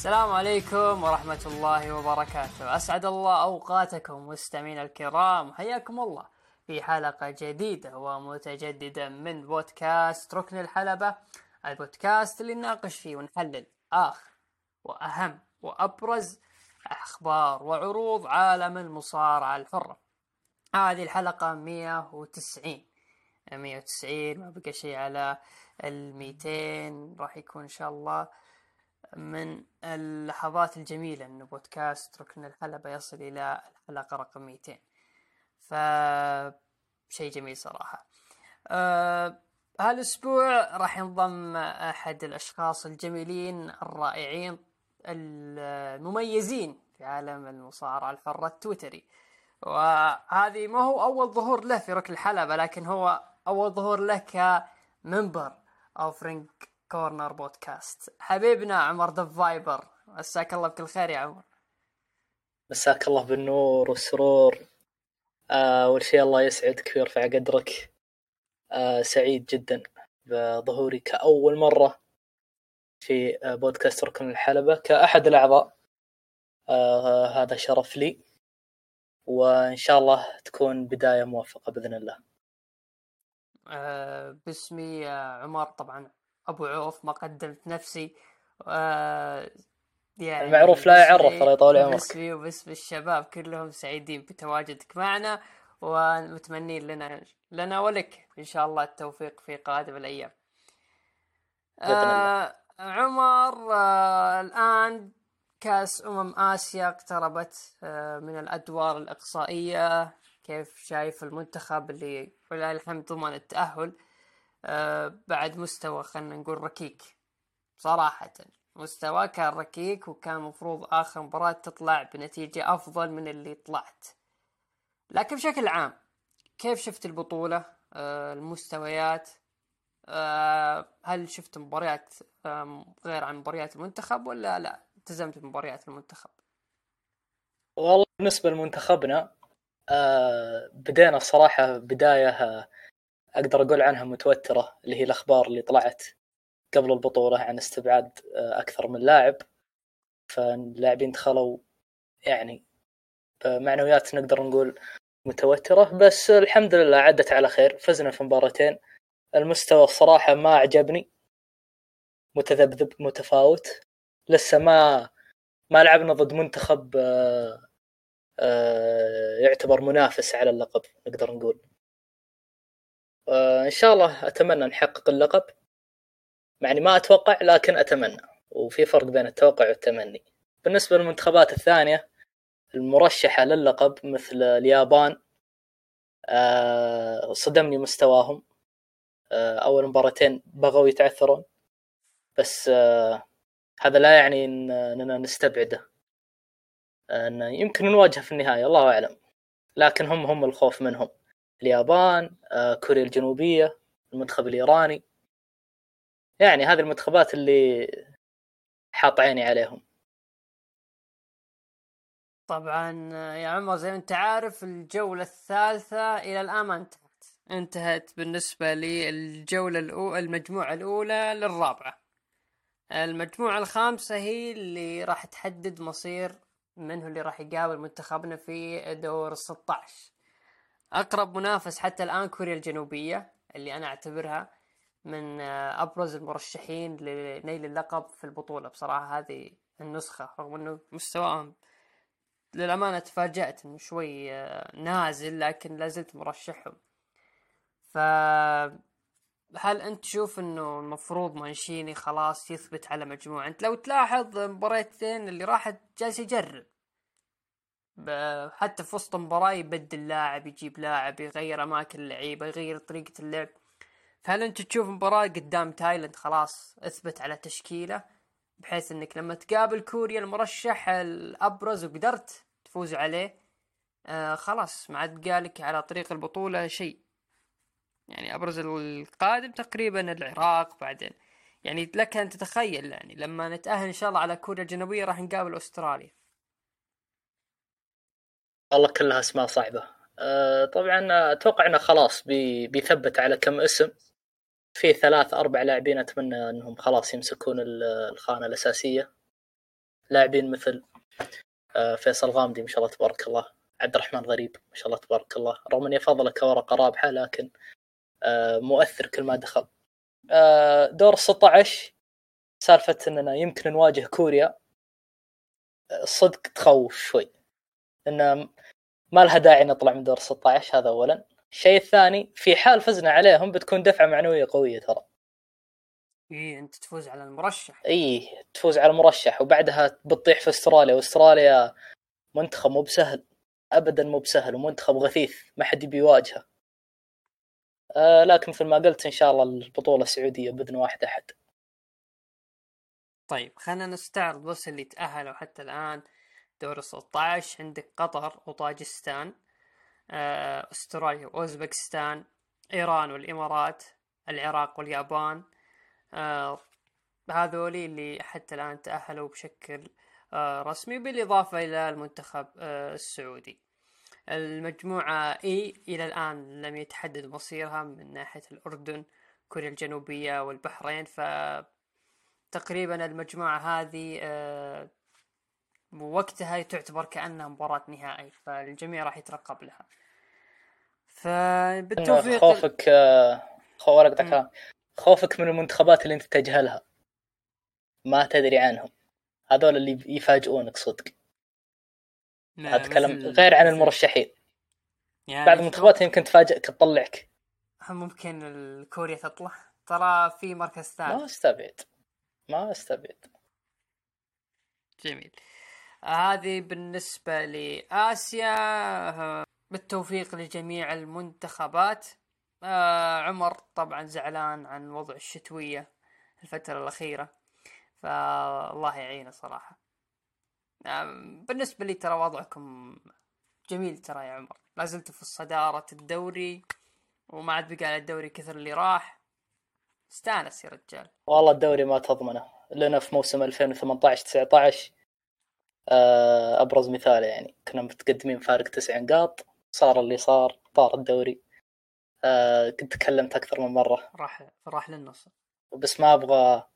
السلام عليكم ورحمة الله وبركاته. أسعد الله أوقاتكم مستمعينا الكرام. حياكم الله في حلقة جديدة ومتجددة من بودكاست ركن الحلبة البودكاست اللي نناقش فيه ونحلل آخر وأهم وأبرز أخبار وعروض عالم المصارعة الحرة. هذه الحلقة 190 190 ما بقى شيء على ال 200 راح يكون إن شاء الله من اللحظات الجميلة أنه بودكاست ركن الحلبة يصل إلى الحلقة رقم 200 ف شيء جميل صراحة. أه هالأسبوع راح ينضم أحد الأشخاص الجميلين الرائعين المميزين في عالم المصارعة الحرة التويتري. وهذه ما هو أول ظهور له في ركن الحلبة لكن هو أول ظهور له كممبر أو Ring Corner Podcast حبيبنا عمر The Viper مساك الله بكل خير يا عمر. مساك الله بالنور والسرور. آه، أول شيء الله يسعدك ويرفع قدرك. آه، سعيد جدا بظهوري كأول مرة في آه، بودكاست ركن الحلبة كأحد الأعضاء. هذا شرف لي. وإن شاء الله تكون بداية موفقة بإذن الله. باسمي عمر طبعا. أبو عوف ما قدمت نفسي. آه يعني المعروف لا يعرف ترى يطول عمرك. باسمي وباسم الشباب كلهم سعيدين بتواجدك معنا ومتمنين لنا لنا ولك إن شاء الله التوفيق في قادم الأيام. آه عمر آه الآن كأس أمم آسيا اقتربت آه من الأدوار الإقصائية. كيف شايف المنتخب اللي ولله الحمد ضمن التأهل؟ بعد مستوى خلينا نقول ركيك. صراحة مستوى كان ركيك وكان مفروض آخر مباراة تطلع بنتيجة أفضل من اللي طلعت. لكن بشكل عام كيف شفت البطولة؟ آه، المستويات؟ آه، هل شفت مباريات غير عن مباريات المنتخب ولا لا؟ التزمت بمباريات المنتخب. والله بالنسبة لمنتخبنا بدينا صراحة بداية أقدر أقول عنها متوترة اللي هي الأخبار اللي طلعت قبل البطولة عن استبعاد آه، أكثر من لاعب. فاللاعبين دخلوا يعني معنويات نقدر نقول متوترة. بس الحمد لله عدت على خير فزنا في مباراتين. المستوى الصراحه ما عجبني. متذبذب متفاوت. لسه ما ما لعبنا ضد منتخب آه، آه، يعتبر منافس على اللقب نقدر نقول. إن شاء الله أتمنى نحقق اللقب. يعني ما أتوقع لكن أتمنى. وفي فرق بين التوقع والتمني. بالنسبة للمنتخبات الثانية المرشحة للقب مثل اليابان آه، صدمني مستواهم. آه، أول مباراتين بغوا يتعثرون. بس هذا لا يعني إننا نستبعده. أن يمكن نواجه في النهاية الله أعلم. لكن هم هم الخوف منهم. اليابان آه، كوريا الجنوبية المنتخب الإيراني. يعني هذه المنتخبات اللي حاط عيني عليهم. طبعا آه، يا عمر زي ما أنت عارف الجولة الثالثة إلى الآن ما انتهت. انتهت بالنسبة للجولة الأولى المجموعة الأولى للرابعة. المجموعة الخامسة هي اللي راح تحدد مصير منه اللي راح يقابل منتخبنا في دور 16 أقرب منافس حتى الآن كوريا الجنوبية اللي أنا أعتبرها من آه، أبرز المرشحين لنيل اللقب في البطولة. بصراحة هذه النسخة رغم إنه مستواهم للأمانة تفاجأت إنه شوي آه، نازل لكن لازلت مرشحهم. ف هل أنت تشوف إنه المفروض مانشيني خلاص يثبت على مجموعة؟ أنت لو تلاحظ مباريتين اللي راحت جالس يجرب. حتى في وسط المباراة يبدل لاعب يجيب لاعب يغير أماكن اللعيبة يغير طريقة اللعب. فهل أنت تشوف مباراة قدام تايلاند خلاص أثبت على تشكيلة؟ بحيث أنك لما تقابل كوريا المرشح الأبرز وقدرت تفوز عليه آه خلاص ما عاد قالك على طريق البطولة شيء. يعني أبرز القادم تقريبا العراق بعدين. يعني لك أن تتخيل يعني لما نتأهل إن شاء الله على كوريا الجنوبية راح نقابل أستراليا. والله كلها أسماء صعبة. أه طبعا أتوقع إنه خلاص بي بيثبت على كم اسم. في ثلاث أربع لاعبين أتمنى إنهم خلاص يمسكون الخانة الأساسية. لاعبين مثل آه، فيصل غامدي ما شاء الله تبارك الله. عبد الرحمن غريب ما شاء الله تبارك الله. رغم إني افضله كورقه رابحه لكن آه، مؤثر كل ما دخل. آه، دور 16 سالفة إننا يمكن نواجه كوريا. صدق تخوف شوي. ان ما لها داعي نطلع من دور 16 هذا اولا. الشيء الثاني في حال فزنا عليهم بتكون دفعة معنوية قوية ترى. اي أنت تفوز على المرشح. اي تفوز على المرشح وبعدها بتطيح في أستراليا وأستراليا منتخب مو بسهل ابدا مو بسهل ومنتخب غثيث ما حد يبي يواجهه. آه لكن مثل ما قلت إن شاء الله البطولة السعودية بإذن واحد أحد. طيب خلينا نستعرض بس اللي تأهلوا حتى الآن. دور 16 عندك قطر وطاجستان آه، أستراليا وأوزبكستان إيران والإمارات العراق واليابان آه، هذولي اللي حتى الآن تأهلوا بشكل آه، رسمي بالإضافة إلى المنتخب السعودي. المجموعة اي إلى الآن لم يتحدد مصيرها من ناحية الأردن كوريا الجنوبية والبحرين ف تقريبا المجموعة هذه وقتها تعتبر كأنها مباراة نهائي فالجميع راح يترقب لها. فبالتوفيق خوفك خوفك خوفك من المنتخبات اللي انت تجهلها. ما تدري عنهم. هذول اللي يفاجئونك صدق. أتكلم غير عن المرشحين. يعني بعض المنتخبات يمكن تفاجئك تطلعك. ممكن الكوريا تطلع. ترى في مركز ثالث. ما استبعد. ما استبعد. جميل. هذه بالنسبة لآسيا بالتوفيق لجميع المنتخبات. آه عمر طبعا زعلان عن وضع الشتوية الفترة الأخيرة فالله يعينه صراحة. آه بالنسبة لي ترى وضعكم جميل ترى يا عمر. لازلت في الصدارة الدوري وما عاد بقى على الدوري كثر اللي راح. استانس يا رجال. والله الدوري ما تضمنه لنا في موسم 2018 19 آه، أبرز مثال يعني. كنا متقدمين فارق تسع نقاط صار اللي صار طار الدوري. آه كنت تكلمت أكثر من مرة. راح راح للنص بس ما أبغى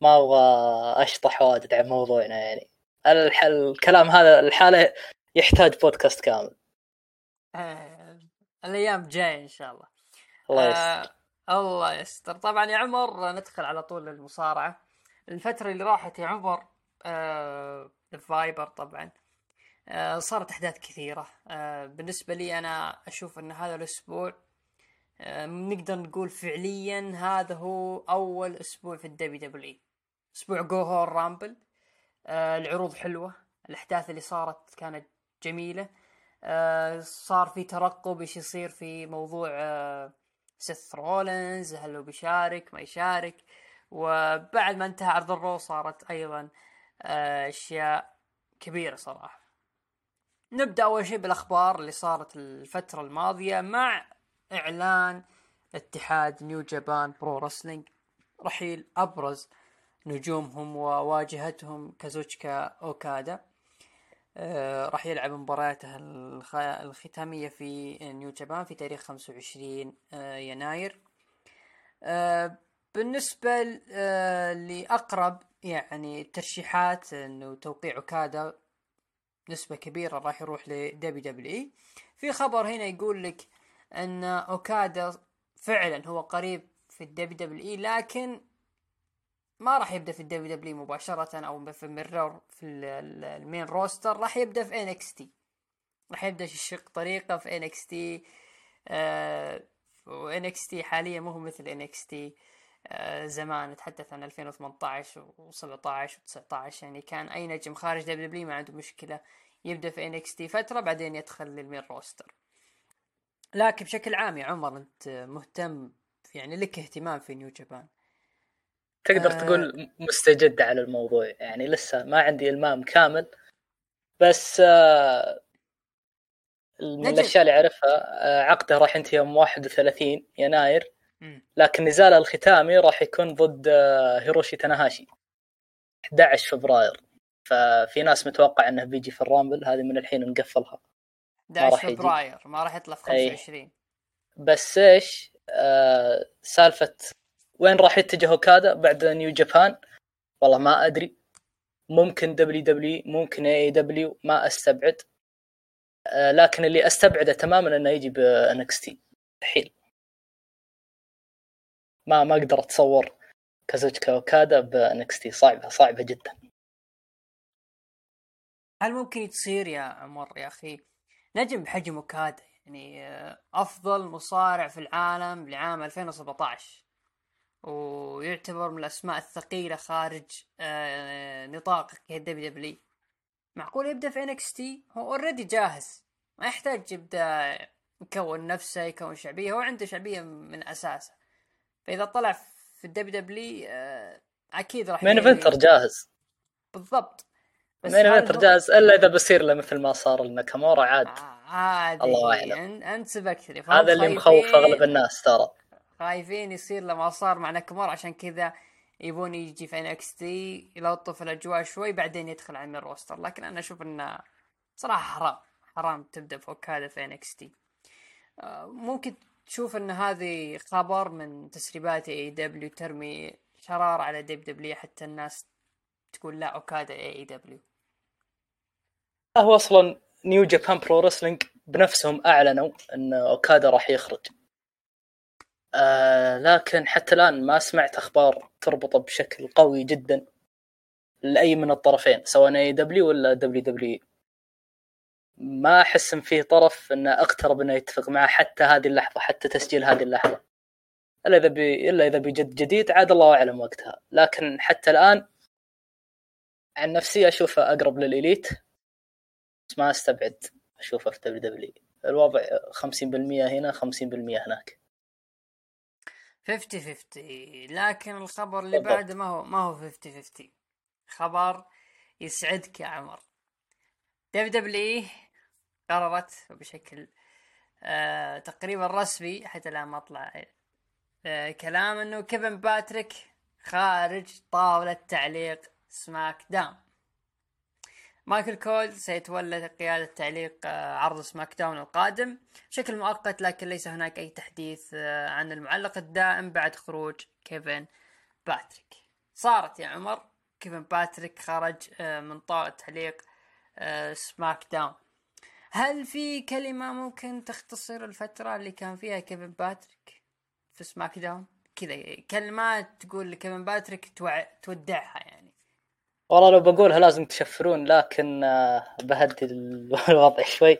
ما أبغى أشطح واجد عن موضوعنا يعني. الحل الكلام هذا الحالة يحتاج بودكاست كامل. آه الأيام جاية إن شاء الله. الله يستر. آه الله يستر. طبعا يا عمر ندخل على طول للمصارعه الفترة اللي راحت يا عمر آه الفايبر طبعا. آه، صارت أحداث كثيرة. آه، بالنسبة لي أنا أشوف إن هذا الأسبوع آه، نقدر نقول فعليا هذا هو أول أسبوع في الدبليو دبليو أسبوع جو هور رامبل العروض حلوة. الأحداث اللي صارت كانت جميلة. صار في ترقب إيش يصير في موضوع سيث رولنز هل هو بيشارك ما يشارك. وبعد ما انتهى عرض ال Raw صارت أيضا أشياء كبيرة صراحة. نبدأ أول شيء بالأخبار اللي صارت الفترة الماضية مع إعلان اتحاد New Japan Pro Wrestling. رحيل أبرز نجومهم وواجهتهم كازوتشيكا أوكادا. آه راح يلعب مبارياته الختامية في New Japan في تاريخ 25 آه يناير. آه بالنسبة آه لأقرب يعني الترشيحات إنه توقيع اوكادا نسبة كبيرة راح يروح ل WWE. في خبر هنا يقول لك إن أوكادا فعلا هو قريب في ال WWE لكن ما راح يبدأ في ال WW مباشرة أو في الميرور في ال main roster راح يبدأ في NXT. راح يبدأ يشق طريقة في NXT و NXT حاليا مو مثل NXT. آه، زمان نتحدث عن 2018 و17 و19 يعني كان أي نجم خارج WW ما عنده مشكلة يبدأ في NXT فترة بعدين يدخل لل main roster. لكن بشكل عام يا عمر أنت مهتم يعني لك اهتمام في New Japan. تقدر آه تقول مستجد على الموضوع يعني لسه ما عندي إلمام كامل بس آه من الأشياء اللي أعرفها آه عقده راح ينتهي يوم 31 يناير. لكن نزاله الختامي راح يكون ضد آه، هيروشي تاناهاشي 11 فبراير. ففي ناس متوقع إنه بيجي في ال Rumble هذه من الحين نقفلها. 11 فبراير ما راح يطلع في 25 أي. بس إيش؟ آه سالفة وين راح يتجه أوكادا بعد New Japan؟ والله ما أدري. ممكن WW ممكن AEW ما أستبعد. آه، لكن اللي أستبعده تماما إنه يجي بانكس تي مستحيل ما ما أقدر أتصور كازوتشيكا أوكادا ب NXT صعبة صعبة جدا. هل ممكن تصير يا عمر يا أخي نجم بحجم أوكادا؟ يعني آه، أفضل مصارع في العالم لعام 2017 ويعتبر من الأسماء الثقيلة خارج آه، نطاق WW معقول يبدأ في NXT هو already جاهز. ما يحتاج يبدأ يكون نفسه يكون شعبية. هو عنده شعبية من أساسه. فإذا طلع في ال WWE آه، أكيد راح main eventer جاهز. بالضبط. بس main eventer جاهز؟ إلا إذا بصير له مثل ما صار لناكامورا عاد. عادي. الله أعلم. أنت سبقتني هذا اللي مخوف أغلب الناس ترى. خايفين يصير له ما صار مع ناكامورا عشان كذا يبون يجي في NXT يلطف الأجواء شوي بعدين يدخل على ال roster لكن أنا أشوف إنه صراحة حرام. حرام تبدأ في اوكادا في NXT. آه، ممكن تشوف إن هذه خبر من تسريبات AEW ترمي شرار على WWE حتى الناس تقول لا اوكادا AEW هو أصلا New Japan Pro Wrestling بنفسهم أعلنوا إن أوكادا راح يخرج. آه لكن حتى الآن ما سمعت أخبار تربطه بشكل قوي جدا لأي من الطرفين سواء اي دبليو ولا دبليو دبليو ما أحس إن فيه طرف انه أقترب إنه يتفق معه حتى هذه اللحظة حتى تسجيل هذه اللحظة. إلا إذا بي إلا إذا بجد جديد عاد الله أعلم وقتها. لكن حتى الآن عن نفسي أشوفه أقرب لل Elite بس ما أستبعد أشوفه في WWE. الوضع 50% هنا 50% هناك. 50 50 لكن الخبر اللي بعده ما هو ما هو 50 50 خبر يسعدك يا عمر. WWE قررت بشكل آه تقريبا رسمي حتى الآن ما طلع آه كلام إنه كيفن باتريك خارج طاولة تعليق SmackDown. مايكل كول سيتولى قيادة تعليق آه، عرض SmackDown القادم. بشكل مؤقت لكن ليس هناك أي تحديث آه، عن المعلق الدائم بعد خروج كيفن باتريك. صارت يا عمر كيفن باتريك خرج آه، من طاولة تعليق SmackDown. هل في كلمة ممكن تختصر الفترة اللي كان فيها كيفن باتريك؟ في SmackDown؟ كذا كلمات تقول لكيفن باتريك تودعها يعني. والله لو بقولها لازم تشفرون لكن آه، بهدي الوضع شوي.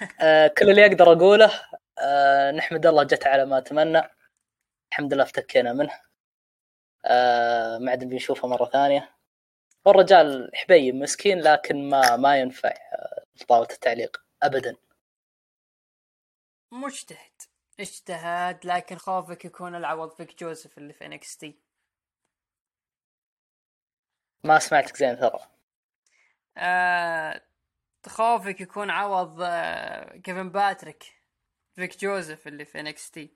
آه، كل اللي أقدر أقوله آه، نحمد الله جت على ما أتمنى. الحمد لله افتكينا منه. ما عاد بنشوفه مرة ثانية. والرجال حبيب مسكين لكن ما ما ينفع. طاولة التعليق. ابدا. مجتهد. اجتهاد لكن خوفك يكون العوض فيك جوزيف اللي في NXT. ما سمعتك زين ترى. آه خوفك يكون عوض آه كيفن باتريك. فيك جوزيف اللي في NXT.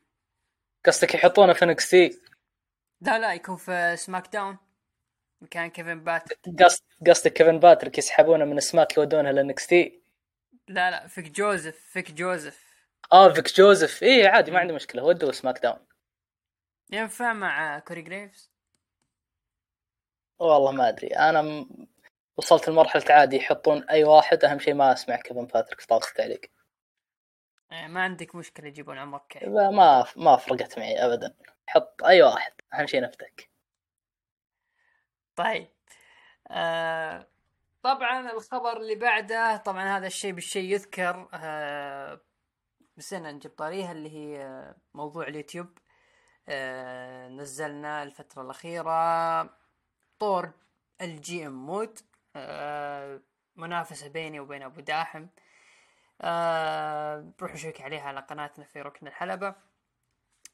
قصدك يحطونه في NXT؟ لا لا يكون في SmackDown. مكان كيفن باتريك قصد قصدك كيفن باتريك يسحبونه من سماك يودونه ل NXT؟ لا لا فيك جوزيف فيك جوزيف. آه فيك جوزيف. إيه عادي ما عندي مشكلة. ودوا SmackDown. ينفع مع كوري جريفز. والله ما أدري. أنا م... وصلت لمرحلة عادي يحطون أي واحد. أهم شيء ما أسمع كيفن باتريك طاوله التعليق. إيه، ما عندك مشكلة يجيبون عمر كيف. ما ما فرقت معي ابدا. حط أي واحد. أهم شيء نفتك. طيب. آه طبعا الخبر اللي بعده طبعا هذا الشيء بالشيء يذكر آه بس أنا نجيب طاريها اللي هي موضوع اليوتيوب. آه نزلنا الفترة الأخيرة طور ال GM mode آه منافسة بيني وبين أبو داحم. آه روحوا شيك عليها على قناتنا في ركن الحلبة.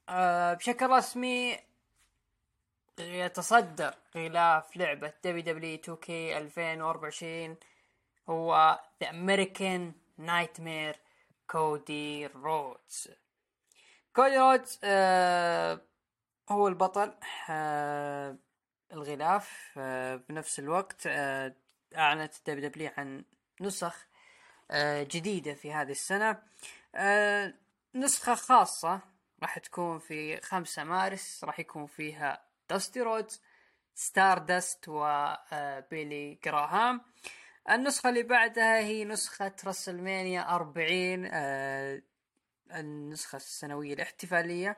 آه بشكل رسمي يتصدر غلاف لعبة دبليو دبليو 2 كي 2024 هو the American Nightmare كودي رودز كودي رودز آه هو البطل آه الغلاف آه، بنفس الوقت آه، أعلنت WWE عن نسخ آه، جديدة في هذه السنة. نسخة خاصة راح تكون في خمسة مارس راح يكون فيها داستي رودز ستاردست وبيلي جراهام. النسخة اللي بعدها هي نسخة WrestleMania 40 آه، النسخة السنوية الاحتفالية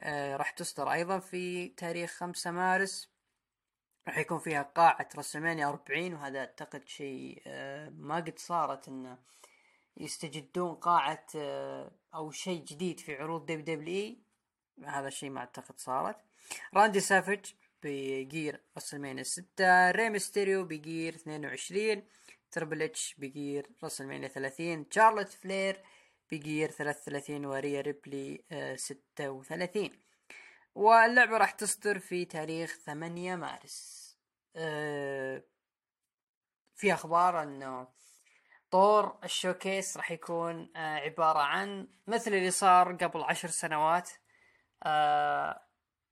آه، راح تصدر أيضا في تاريخ 5 مارس. راح يكون فيها قاعة WrestleMania 40 وهذا أعتقد شيء آه، ما قد صارت إنه يستجدون قاعة أو شيء جديد في عروض WWE. هذا الشيء ما أعتقد صارت. راندي سافج ب gear WrestleMania 6 ري ميستيريو ب gear 22 Triple H ب gear WrestleMania 30 شارلوت فلير ب gear 33 وريا ريبلي 36 آه، واللعبة راح تصدر في تاريخ 8 مارس. آه، في أخبار إنه طور ال showcase راح يكون آه، عبارة عن مثل اللي صار قبل عشر سنوات.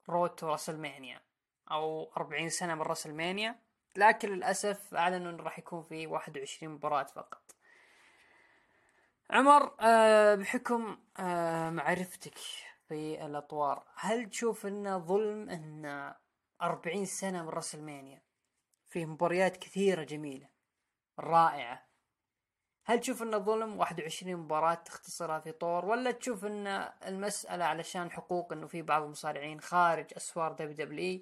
رود تو راسلمانيا أو 40 سنة من راسلمانيا لكن للأسف أعلنوا إنه راح يكون في 21 مباراة فقط. عمر أه بحكم أه معرفتك في الأطوار هل تشوف انه ظلم إن 40 سنة من راسلمانيا فيه مباريات كثيرة جميلة رائعة؟ هل تشوف انه ظلم 21 مباراة تختصرها في طور ولا تشوف أن المسألة علشان حقوق أنه في بعض المصارعين خارج أسوار WWE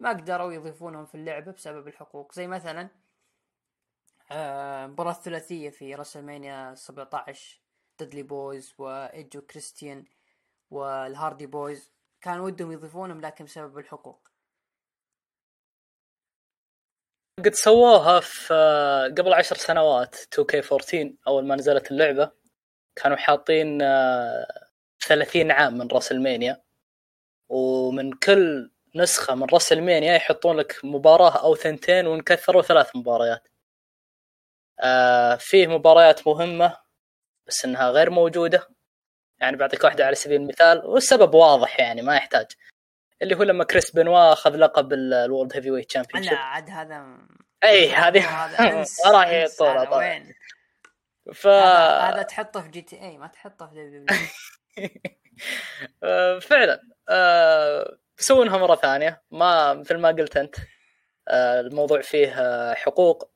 ما قدروا يضيفونهم في اللعبة بسبب الحقوق؟ زي مثلا مباراة آه ثلاثية في WrestleMania 17 Dudley Boyz وايج وكريستيان وال Hardy Boyz كان ودهم يضيفونهم لكن بسبب الحقوق. قد سووها في آه، قبل عشر سنوات 2K14 أول ما نزلت اللعبة. كانوا حاطين 30 آه، عام من WrestleMania ومن كل نسخة من WrestleMania يحطون لك مباراة أو ثنتين وإن كثروا ثلاث مباريات. آه فيه مباريات مهمة بس إنها غير موجودة. يعني بعطيك واحدة على سبيل المثال والسبب واضح يعني ما يحتاج. اللي هو لما كريس بنوا أخذ لقب ال World Heavyweight Champion لا عاد هذا اي هذه راح يطول وين؟ ف هذا تحطه في GTA ما تحطه في آه، فعلا. بيسوونها مرة ثانية. ما مثل ما قلت أنت أه الموضوع فيه حقوق.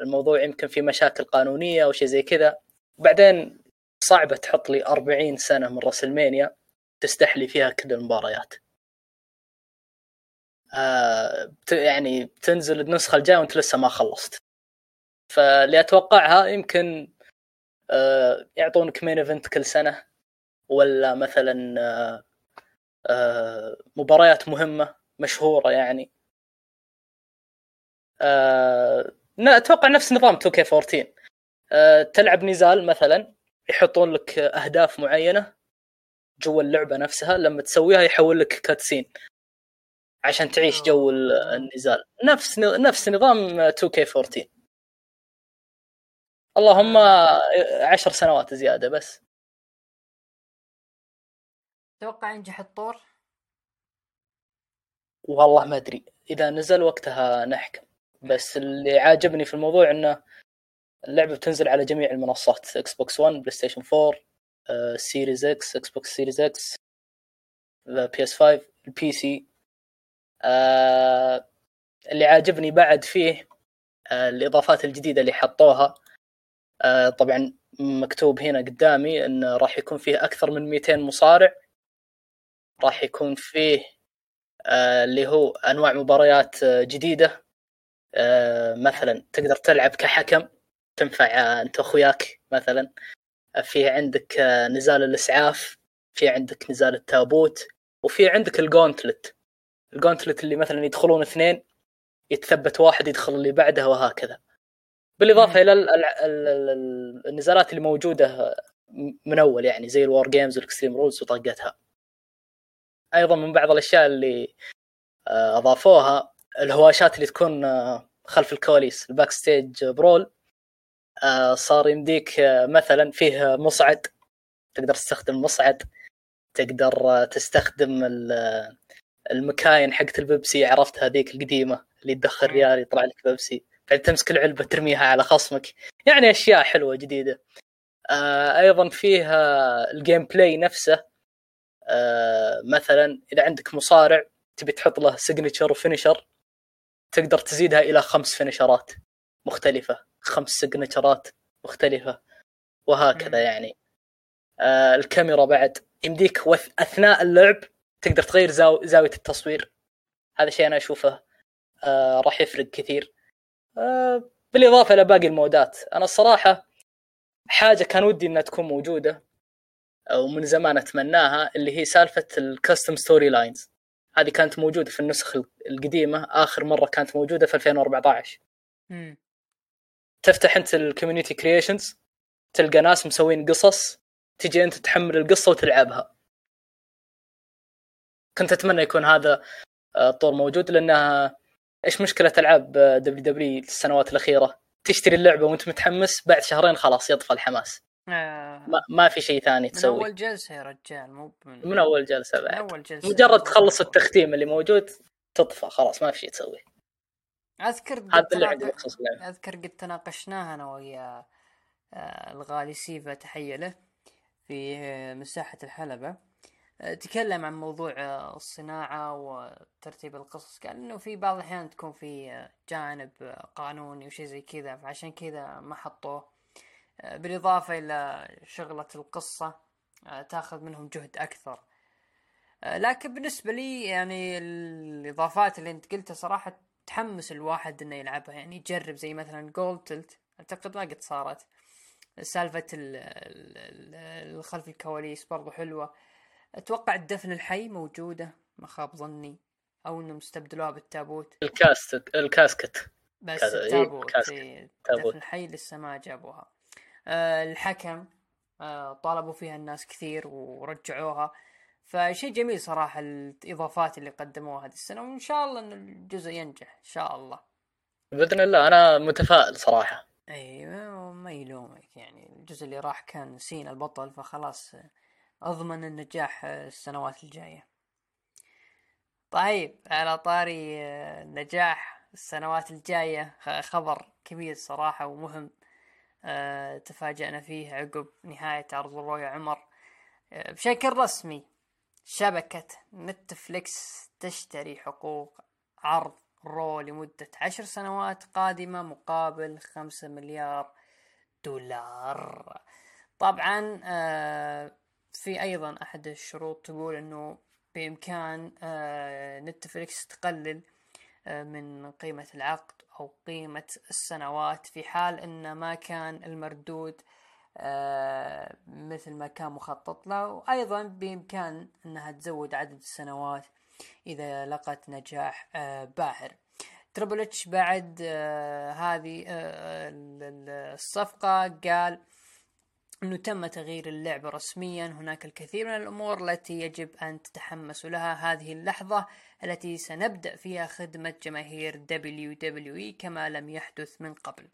الموضوع يمكن فيه مشاكل قانونية أو شيء زي كذا. وبعدين صعبة تحط لي 40 سنة من WrestleMania تستحلي فيها كل المباريات. آه يعني بتنزل النسخة الجاية وانت لسه ما خلصت. فاللي أتوقعها يمكن آه يعطونك main event كل سنة ولا مثلا آه آه مباريات مهمة مشهورة يعني. آه أتوقع نفس نظام 2K14 آه تلعب نزال مثلا يحطون لك أهداف معينة جوا اللعبة نفسها لما تسويها يحول لك cutscene عشان تعيش جو النزال. نفس نفس نظام 2K14 اللهم عشر سنوات زيادة بس. توقع ينجح الطور؟ والله ما أدري. إذا نزل وقتها نحكم. بس اللي عاجبني في الموضوع إنه اللعبة بتنزل على جميع المنصات. Xbox 1 PlayStation 4 Series X Xbox Series X PS 5 ال PC آه اللي عاجبني بعد فيه آه الإضافات الجديدة اللي حطوها. آه طبعا مكتوب هنا قدامي انه راح يكون فيه أكثر من 200 مصارع. راح يكون فيه آه اللي هو أنواع مباريات آه جديدة. آه مثلا تقدر تلعب كحكم تنفع أنت وأخوياك مثلا. في عندك آه نزال الإسعاف في عندك نزال التابوت وفي عندك ال Gauntlet. ال Gauntlet اللي مثلا يدخلون اثنين يتثبت واحد يدخل اللي بعده وهكذا. بالإضافة إلى النزالات اللي موجودة من أول يعني زي ال War Games وال Extreme Rules وطاقتها. أيضا من بعض الأشياء اللي آه، أضافوها الهواشات اللي تكون آه، خلف الكواليس ال backstage brawl صار يمديك آه، مثلا فيه مصعد تقدر تستخدم مصعد تقدر تستخدم المكاين حقت البيبسي عرفت هذيك القديمة اللي تدخل ريال يطلع لك بيبسي. بعد تمسك العلبة ترميها على خصمك. يعني أشياء حلوة جديدة. آه أيضا فيها ال gameplay نفسه. آه مثلا إذا عندك مصارع تبي تحط له signature و finisher تقدر تزيدها إلى خمس finisher ات مختلفة. خمس signature ات مختلفة. وهكذا. يعني. آه الكاميرا بعد. يمديك وث... أثناء اللعب تقدر تغير زاو... زاوية التصوير. هذا شيء أنا أشوفه آه راح يفرق كثير. آه بالإضافة إلى باقي المودات. أنا الصراحة حاجة كان ودي إنها تكون موجودة أو من زمان أتمناها اللي هي سالفة ال custom storylines هذه كانت موجودة في النسخ القديمة آخر مرة كانت موجودة في 2014 مم. تفتح أنت ال community creations تلقى ناس مسوين قصص تجي أنت تحمل القصة وتلعبها. كنت أتمنى يكون هذا آه، الطور موجود لأنها إيش مشكلة ألعاب WW السنوات الأخيرة؟ تشتري اللعبة وأنت متحمس بعد شهرين خلاص يطفى الحماس. آه. ما, ما في شيء ثاني من تسوي. أول جلسة يا رجال مو من, من أول جلسة من بعد أول جلسة. مجرد تخلص التختيم اللي موجود تطفى خلاص ما في شيء تسوي. أذكر قد هذا اللي عندي تناق- بخصوص اللعبة. أذكر قد تناقشناها أنا ويا آه، الغالي سيفا تحية له في آه، مساحة الحلبة. آه، تكلم عن موضوع آه، الصناعة وترتيب القصص. قال إنه في بعض الأحيان تكون في آه، جانب آه، قانوني وشي زي كذا فعشان كذا ما حطوه. بالإضافة إلى شغلة القصة آه، تاخذ منهم جهد أكثر. لكن بالنسبة لي يعني الإضافات اللي أنت قلتها صراحة تحمس الواحد إنه يلعبها. يعني يجرب زي مثلا Gauntlet أعتقد ما قد صارت. سالفة ال- ال- ال- الخلف الكواليس برضو حلوة. أتوقع الدفن الحي موجودة ما خاب ظني. أو إنهم استبدلوها بالتابوت. ال cas- ال casket. بس إيه، التابوت. إيه،. الدفن الحي لسه ما جابوها. آه، الحكم آه، طالبوا فيها الناس كثير ورجعوها. فشيء جميل صراحة الإضافات اللي قدموها هذه السنة وإن شاء الله إن الجزء ينجح إن شاء الله. بإذن الله أنا متفائل صراحة. أيوه ما يلومك يعني. الجزء اللي راح كان سينا البطل فخلاص أضمن النجاح السنوات الجاية. طيب على طاري النجاح السنوات الجاية خ- خبر كبير صراحة ومهم آه، تفاجأنا فيه عقب نهاية عرض ال Raw يا عمر. آه، بشكل رسمي شبكة نتفليكس تشتري حقوق عرض Raw لمدة عشر سنوات قادمة مقابل خمسة مليار دولار. طبعا آه، في أيضا أحد الشروط تقول أنه بإمكان آه، نتفليكس تقلل آه، من قيمة العقد أو قيمة السنوات في حال أن ما كان المردود آه، مثل ما كان مخطط له. وأيضا بإمكان أنها تزود عدد السنوات إذا لقت نجاح باهر. تربل إتش بعد هذه ال- ال- الصفقة قال إنه تم تغيير اللعبة رسميا. هناك الكثير من الأمور التي يجب أن تتحمسوا لها. هذه اللحظة التي سنبدأ فيها خدمة جماهير WWE كما لم يحدث من قبل.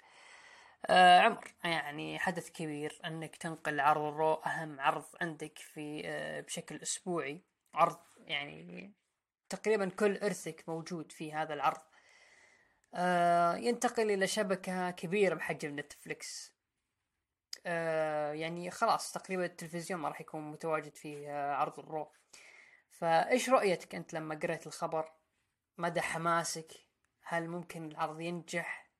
آه عمر يعني حدث كبير أنك تنقل عرض ال Raw أهم عرض عندك في آه بشكل أسبوعي. عرض يعني تقريبا كل إرثك موجود في هذا العرض. آه ينتقل إلى شبكة كبيرة بحجم نتفليكس. آه يعني خلاص تقريبا التلفزيون ما راح يكون متواجد فيه آه عرض ال Raw. فإيش رؤيتك أنت لما قريت الخبر؟ مدى حماسك؟ هل ممكن العرض ينجح؟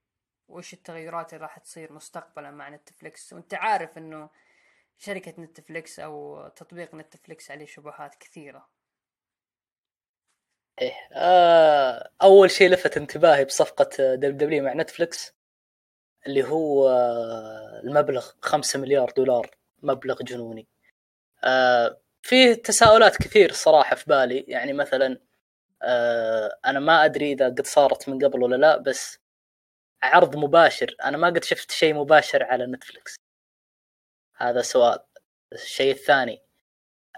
وإيش التغيرات اللي راح تصير مستقبلا مع نتفليكس؟ وأنت عارف إنه شركة نتفليكس أو تطبيق نتفليكس عليه شبهات كثيرة. إيه. آه أول شيء لفت انتباهي بصفقة دبليو مع نتفلكس اللي هو المبلغ 5 مليار دولار مبلغ جنوني. آه فيه تساؤلات كثير صراحة في بالي. يعني مثلا آه أنا ما أدري إذا قد صارت من قبل ولا لا بس عرض مباشر أنا ما قد شفت شيء مباشر على نتفلكس هذا سؤال. الشيء الثاني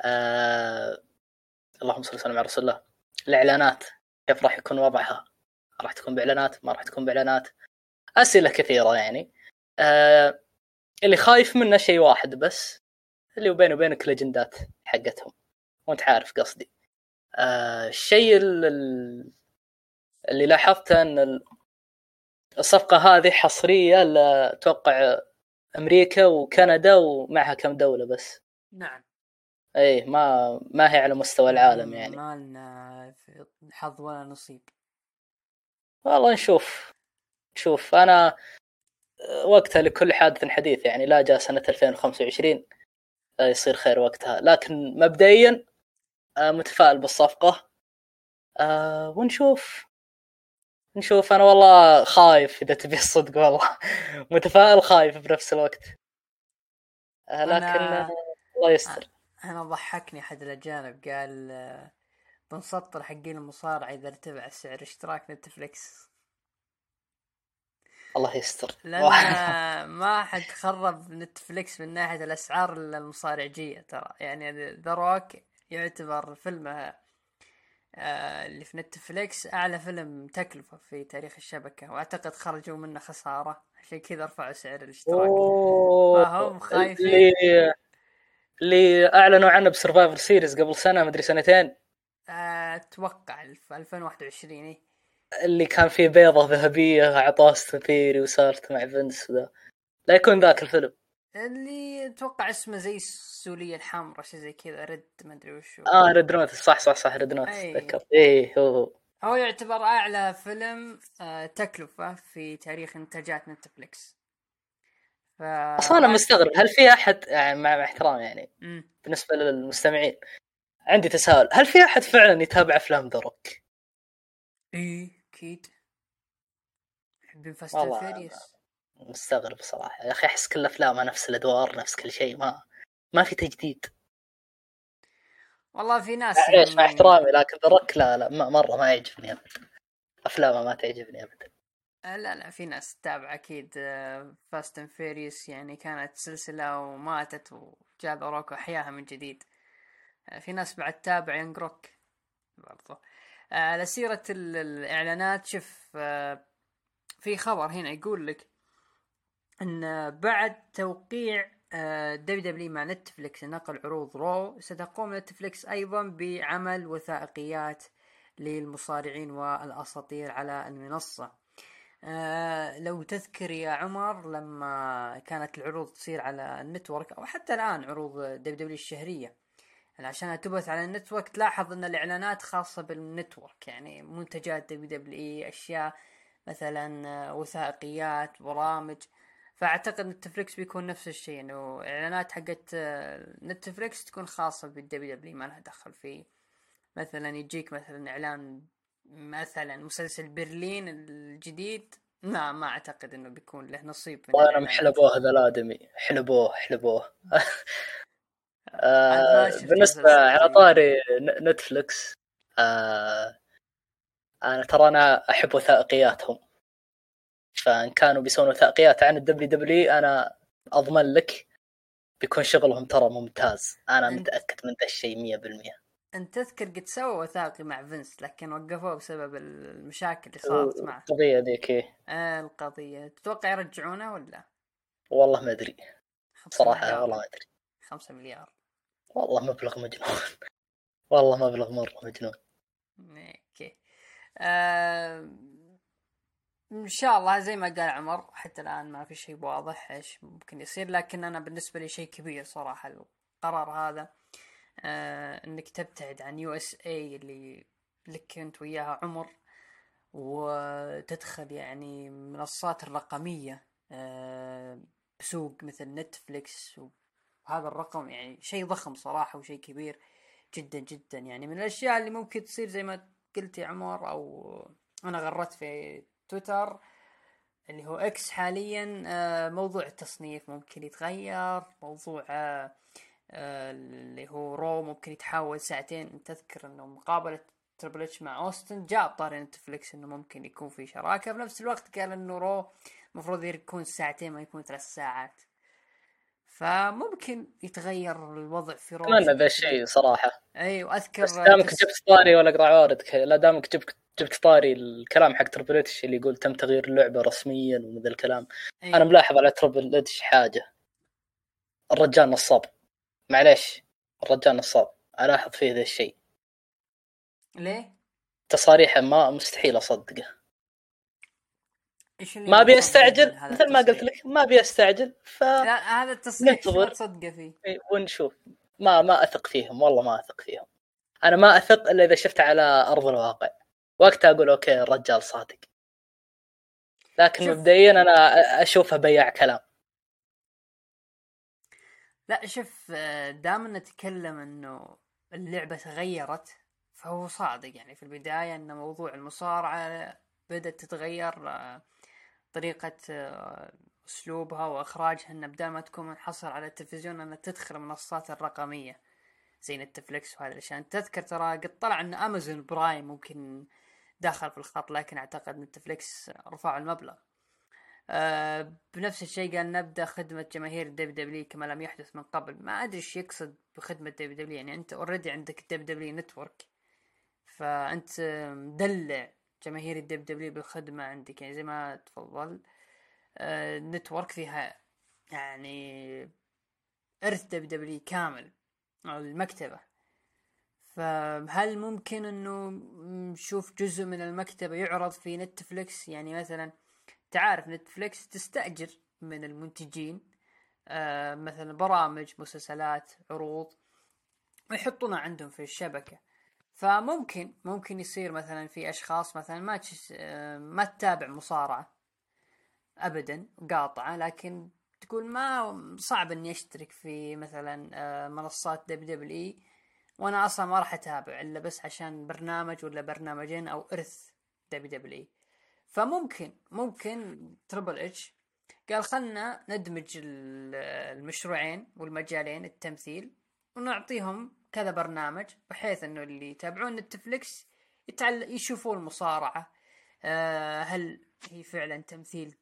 آه اللهم صل وسلم على رسول الله. الإعلانات كيف راح يكون وضعها؟ راح تكون بإعلانات؟ ما راح تكون بإعلانات. أسئلة كثيرة يعني. آه اللي خايف منه شيء واحد بس اللي بيني وبينك ليجندات حقتهم. وأنت عارف قصدي. آه الشيء ال- ال- اللي لاحظته إن ال- الصفقة هذه حصرية ل- أتوقع أمريكا وكندا ومعها كم دولة بس. نعم. إيه ما ما هي على مستوى العالم يعني. ما لنا حظ ولا نصيب. والله نشوف. نشوف أنا وقتها لكل حادث حديث يعني لا جاء سنة 2025 آه، يصير خير وقتها. لكن مبدئيا آه، متفائل بالصفقة. آه، ونشوف. نشوف. أنا والله خايف إذا تبي الصدق والله. متفائل خايف بنفس الوقت. لكن أنا... الله يستر. أنا ضحكني أحد الأجانب قال بنسطر حقين المصارعة إذا ارتفع سعر اشتراك نتفلكس الله يستر. لأن ما حد خرب نتفلكس من ناحية الأسعار إلا المصارعجية ترى. يعني The Rock يعتبر فيلمه آه، اللي في نتفليكس أعلى فيلم تكلفة في تاريخ الشبكة وأعتقد خرجوا منه خسارة. عشان كذا رفعوا سعر الاشتراك. فهم خايفين. اللي اللي أعلنوا عنه ب Survivor Series قبل سنة مدري سنتين. أتوقع 2021 اي اللي كان فيه بيضة ذهبية أعطاه Austin Theory وصارت مع فينس وذا. لا يكون ذاك الفيلم. اللي أتوقع اسمه زي السولية الحمراء شيء زي كذا Red ما أدري وش آه ريد نوت صح صح صح Red Notice تذكرت. إيه هو هو. يعتبر أعلى فيلم آه تكلفة في تاريخ إنتاجات نتفليكس. ف... أصلا أنا مستغرب هل في أحد يعني مع احترامي يعني م. بالنسبة للمستمعين عندي تساؤل هل في أحد فعلا يتابع أفلام The Rock؟ إيه. أكيد. محبين Fast Furious مستغرب صراحة. يا أخي أحس كل افلامها نفس الأدوار نفس كل شيء ما ما في تجديد. والله في ناس معليش يعني... مع احترامي لكن ذا لا لا مرة ما يعجبني ابدا أفلامه ما تعجبني ابدا لا لا في ناس تتابع أكيد Fast and Furious يعني كانت سلسلة وماتت وجاء The Rock وأحياها من جديد. آه، في ناس بعد تابع Young Rock برضو. على سيرة الإعلانات شوف آه، في خبر هنا يقول لك أن بعد توقيع WWE مع نتفلكس نقل عروض Raw ستقوم نتفلكس أيضا بعمل وثائقيات للمصارعين والأساطير على المنصة. آه لو تذكر يا عمر لما كانت العروض تصير على ال network أو حتى الآن عروض WWE الشهرية عشان تبث على ال network تلاحظ إن الإعلانات خاصة بال network يعني منتجات WWE أشياء مثلا آه، وثائقيات برامج. فأعتقد نتفليكس بيكون نفس الشيء إنه إعلانات حقت آه، نتفليكس تكون خاصة بال WWE ما لها دخل فيه. مثلا يجيك مثلا إعلان مثلا مسلسل برلين الجديد. لا ما أعتقد إنه بيكون له نصيب من وأنا محلبوه هذا الآدمي. حلبوه حلبوه. آه بالنسبة على طاري نتفلكس آه أنا ترى أنا أحب وثائقياتهم. فإن كانوا بيسوون وثائقيات عن ال WWE أنا أضمن لك بيكون شغلهم ترى ممتاز. أنا انت متأكد من ذا الشيء 100% انت تذكر قد سووا وثائقي مع فينس لكن وقفوه بسبب المشاكل اللي صارت معه. القضية ذيك إيه. آه القضية. تتوقع يرجعونه ولا؟ والله ما أدري. صراحة والله ما أدري. 5 مليار. والله مبلغ مجنون. والله مبلغ مرة مجنون. أوكي. آه... إن شاء الله زي ما قال عمر حتى الآن ما في شيء واضح إيش ممكن يصير لكن أنا بالنسبة لي شيء كبير صراحة القرار هذا. آه إنك تبتعد عن USA اللي لك أنت وياها عمر وتدخل يعني منصات الرقميه آه بسوق مثل نتفليكس هذا الرقم يعني شيء ضخم صراحة وشيء كبير جدا جدا. يعني من الأشياء اللي ممكن تصير زي ما قلت يا عمر أو أنا غردت في تويتر اللي هو إكس حاليا آه، موضوع التصنيف ممكن يتغير موضوع آه، آه، اللي هو Raw ممكن يتحول ساعتين. تذكر إنه مقابلة Triple H مع اوستن جاء طاري نتفليكس إنه ممكن يكون في شراكة. بنفس الوقت قال إنه Raw المفروض يكون ساعتين ما يكون ثلاث ساعات. فممكن يتغير الوضع في Raw ما اتمنى ذا الشيء صراحة. أيوه اذكر بس دامك تس... جبت طاري ولا أقرأ عوارضك لا دامك جبت جبت طاري الكلام حق Triple H اللي يقول تم تغيير اللعبة رسميا ومن الكلام. أيوة. أنا ملاحظ على Triple H حاجة. الرجال نصاب. معليش. الرجال نصاب. ألاحظ فيه ذا الشيء. ليه؟ تصاريحه ما مستحيل أصدقه. ما ابي استعجل مثل ما قلت لك ما ابي استعجل ف لا هذا التصريح ننتظر. تصدقه فيه؟ ونشوف. ما ما أثق فيهم والله ما أثق فيهم. أنا ما أثق إلا إذا شفته على أرض الواقع. وقتها أقول أوكي الرجال صادق. لكن. مبدئيا أنا اشوفها بياع كلام. لا شوف دام نتكلم إنه اللعبة تغيرت فهو صادق. يعني في البداية إن موضوع المصارعة بدأت تتغير طريقة آه، أسلوبها وإخراجها إنه بدل ما تكون منحصر على التلفزيون انها تدخل المنصات الرقمية زي نتفليكس وهذه الأشياء. تذكر ترى قد طلع إن أمازون برايم ممكن دخل في الخط لكن أعتقد نتفليكس رفعوا المبلغ. آه بنفس الشيء قال نبدأ خدمة جماهير ال WWE كما لم يحدث من قبل. ما أدري إيش يقصد بخدمة WWE يعني أنت already عندك WWE Network فأنت مدلع جماهير ال WWE بالخدمة عندك يعني زي ما تفضل. آه network فيها يعني إرث WWE كامل أو المكتبة. فهل ممكن إنه نشوف جزء من المكتبة يعرض في نتفليكس؟ يعني مثلا تعرف نتفليكس تستأجر من المنتجين آه مثلا برامج مسلسلات عروض ويحطونها عندهم في الشبكة. فممكن ممكن يصير مثلا في أشخاص مثلا ما ما تتابع مصارعة أبدا قاطعة لكن تقول ما صعب إني أشترك في مثلا آه منصات WWE وأنا أصلا ما راح أتابع إلا بس عشان برنامج ولا برنامجين أو إرث WWE فممكن ممكن Triple H قال خلنا ندمج المشروعين والمجالين التمثيل ونعطيهم كذا برنامج بحيث إنه اللي يتابعون Netflix يتعل... يشوفون المصارعة أه هل هي فعلا تمثيل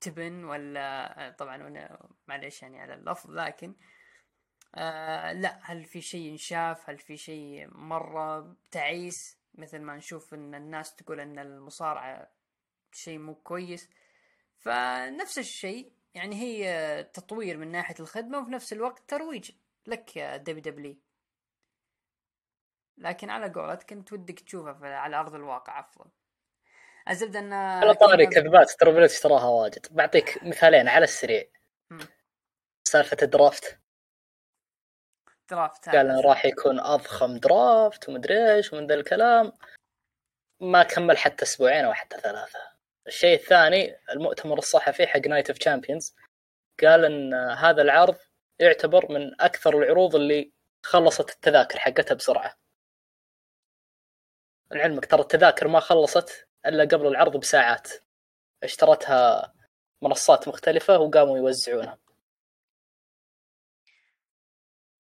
تبن ولا طبعا معليش يعني على اللفظ لكن أه لا. هل في شيء ينشاف؟ هل في شيء مرة تعيس؟ مثل ما نشوف إن الناس تقول إن المصارعة شيء مو كويس. فنفس الشيء يعني هي تطوير من ناحية الخدمة وفي نفس الوقت ترويج. لك يا WWE لكن على قولتك كنت ودك تشوفها على أرض الواقع أفضل الزبدة أن على طاري كذبات ترى اشتراها واجد. بعطيك مثالين على السريع. سالفة ال draft. draft قال راح يكون أضخم draft ومدري إيش ومن ذا الكلام. ما كمل حتى أسبوعين أو حتى ثلاثة. الشيء الثاني المؤتمر الصحفي حق Night of Champions قال إن هذا العرض يعتبر من أكثر العروض اللي خلصت التذاكر حقتها بسرعة. لعلمك ترى التذاكر ما خلصت إلا قبل العرض بساعات. اشترتها منصات مختلفة وقاموا يوزعونها.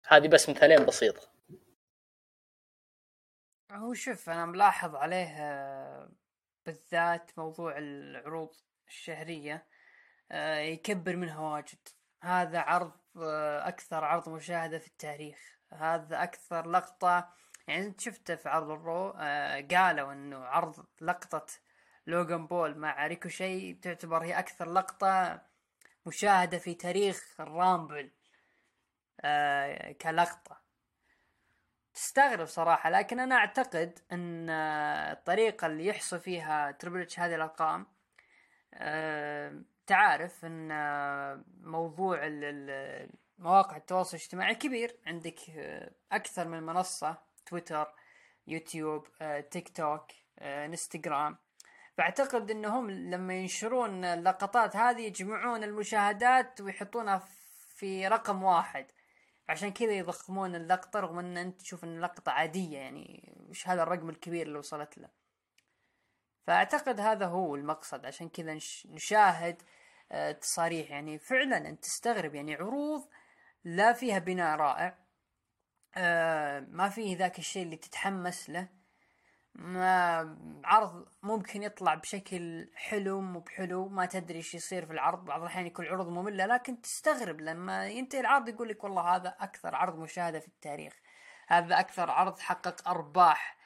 هذه بس مثالين بسيطة هو شوف أنا ملاحظ عليه بالذات موضوع العروض الشهرية يكبر منها واجد. هذا عرض أكثر عرض مشاهدة في التاريخ. هذا أكثر لقطة يعني انت شفته في عرض ال Raw قالوا انه عرض لقطة لوغان بول مع ريكوشي تعتبر هي أكثر لقطة مشاهدة في تاريخ ال Rumble كلقطة. تستغرب صراحة لكن أنا أعتقد أن الطريقة اللي يحصل فيها Triple H هذه الأرقام أه تعرف أن موضوع مواقع التواصل الاجتماعي كبير عندك أكثر من منصة تويتر يوتيوب تيك توك انستغرام فأعتقد أنهم لما ينشرون اللقطات هذه يجمعون المشاهدات ويحطونها في رقم واحد. عشان كذا يضخمون اللقطة رغم إن أنت تشوف إن اللقطة عادية يعني وش هذا الرقم الكبير اللي وصلت له. فأعتقد هذا هو المقصد. عشان كذا نشاهد تصاريح. يعني فعلا أنت تستغرب. يعني عروض لا فيها بناء رائع. ما فيه ذاك الشيء اللي تتحمس له. ما عرض ممكن يطلع بشكل حلو مو بحلو ما تدري إيش يصير في العرض. بعض الأحيان يكون العروض ممله لكن تستغرب لما ينتهي العرض يقول لك والله هذا أكثر عرض مشاهدة في التاريخ. هذا أكثر عرض حقق أرباح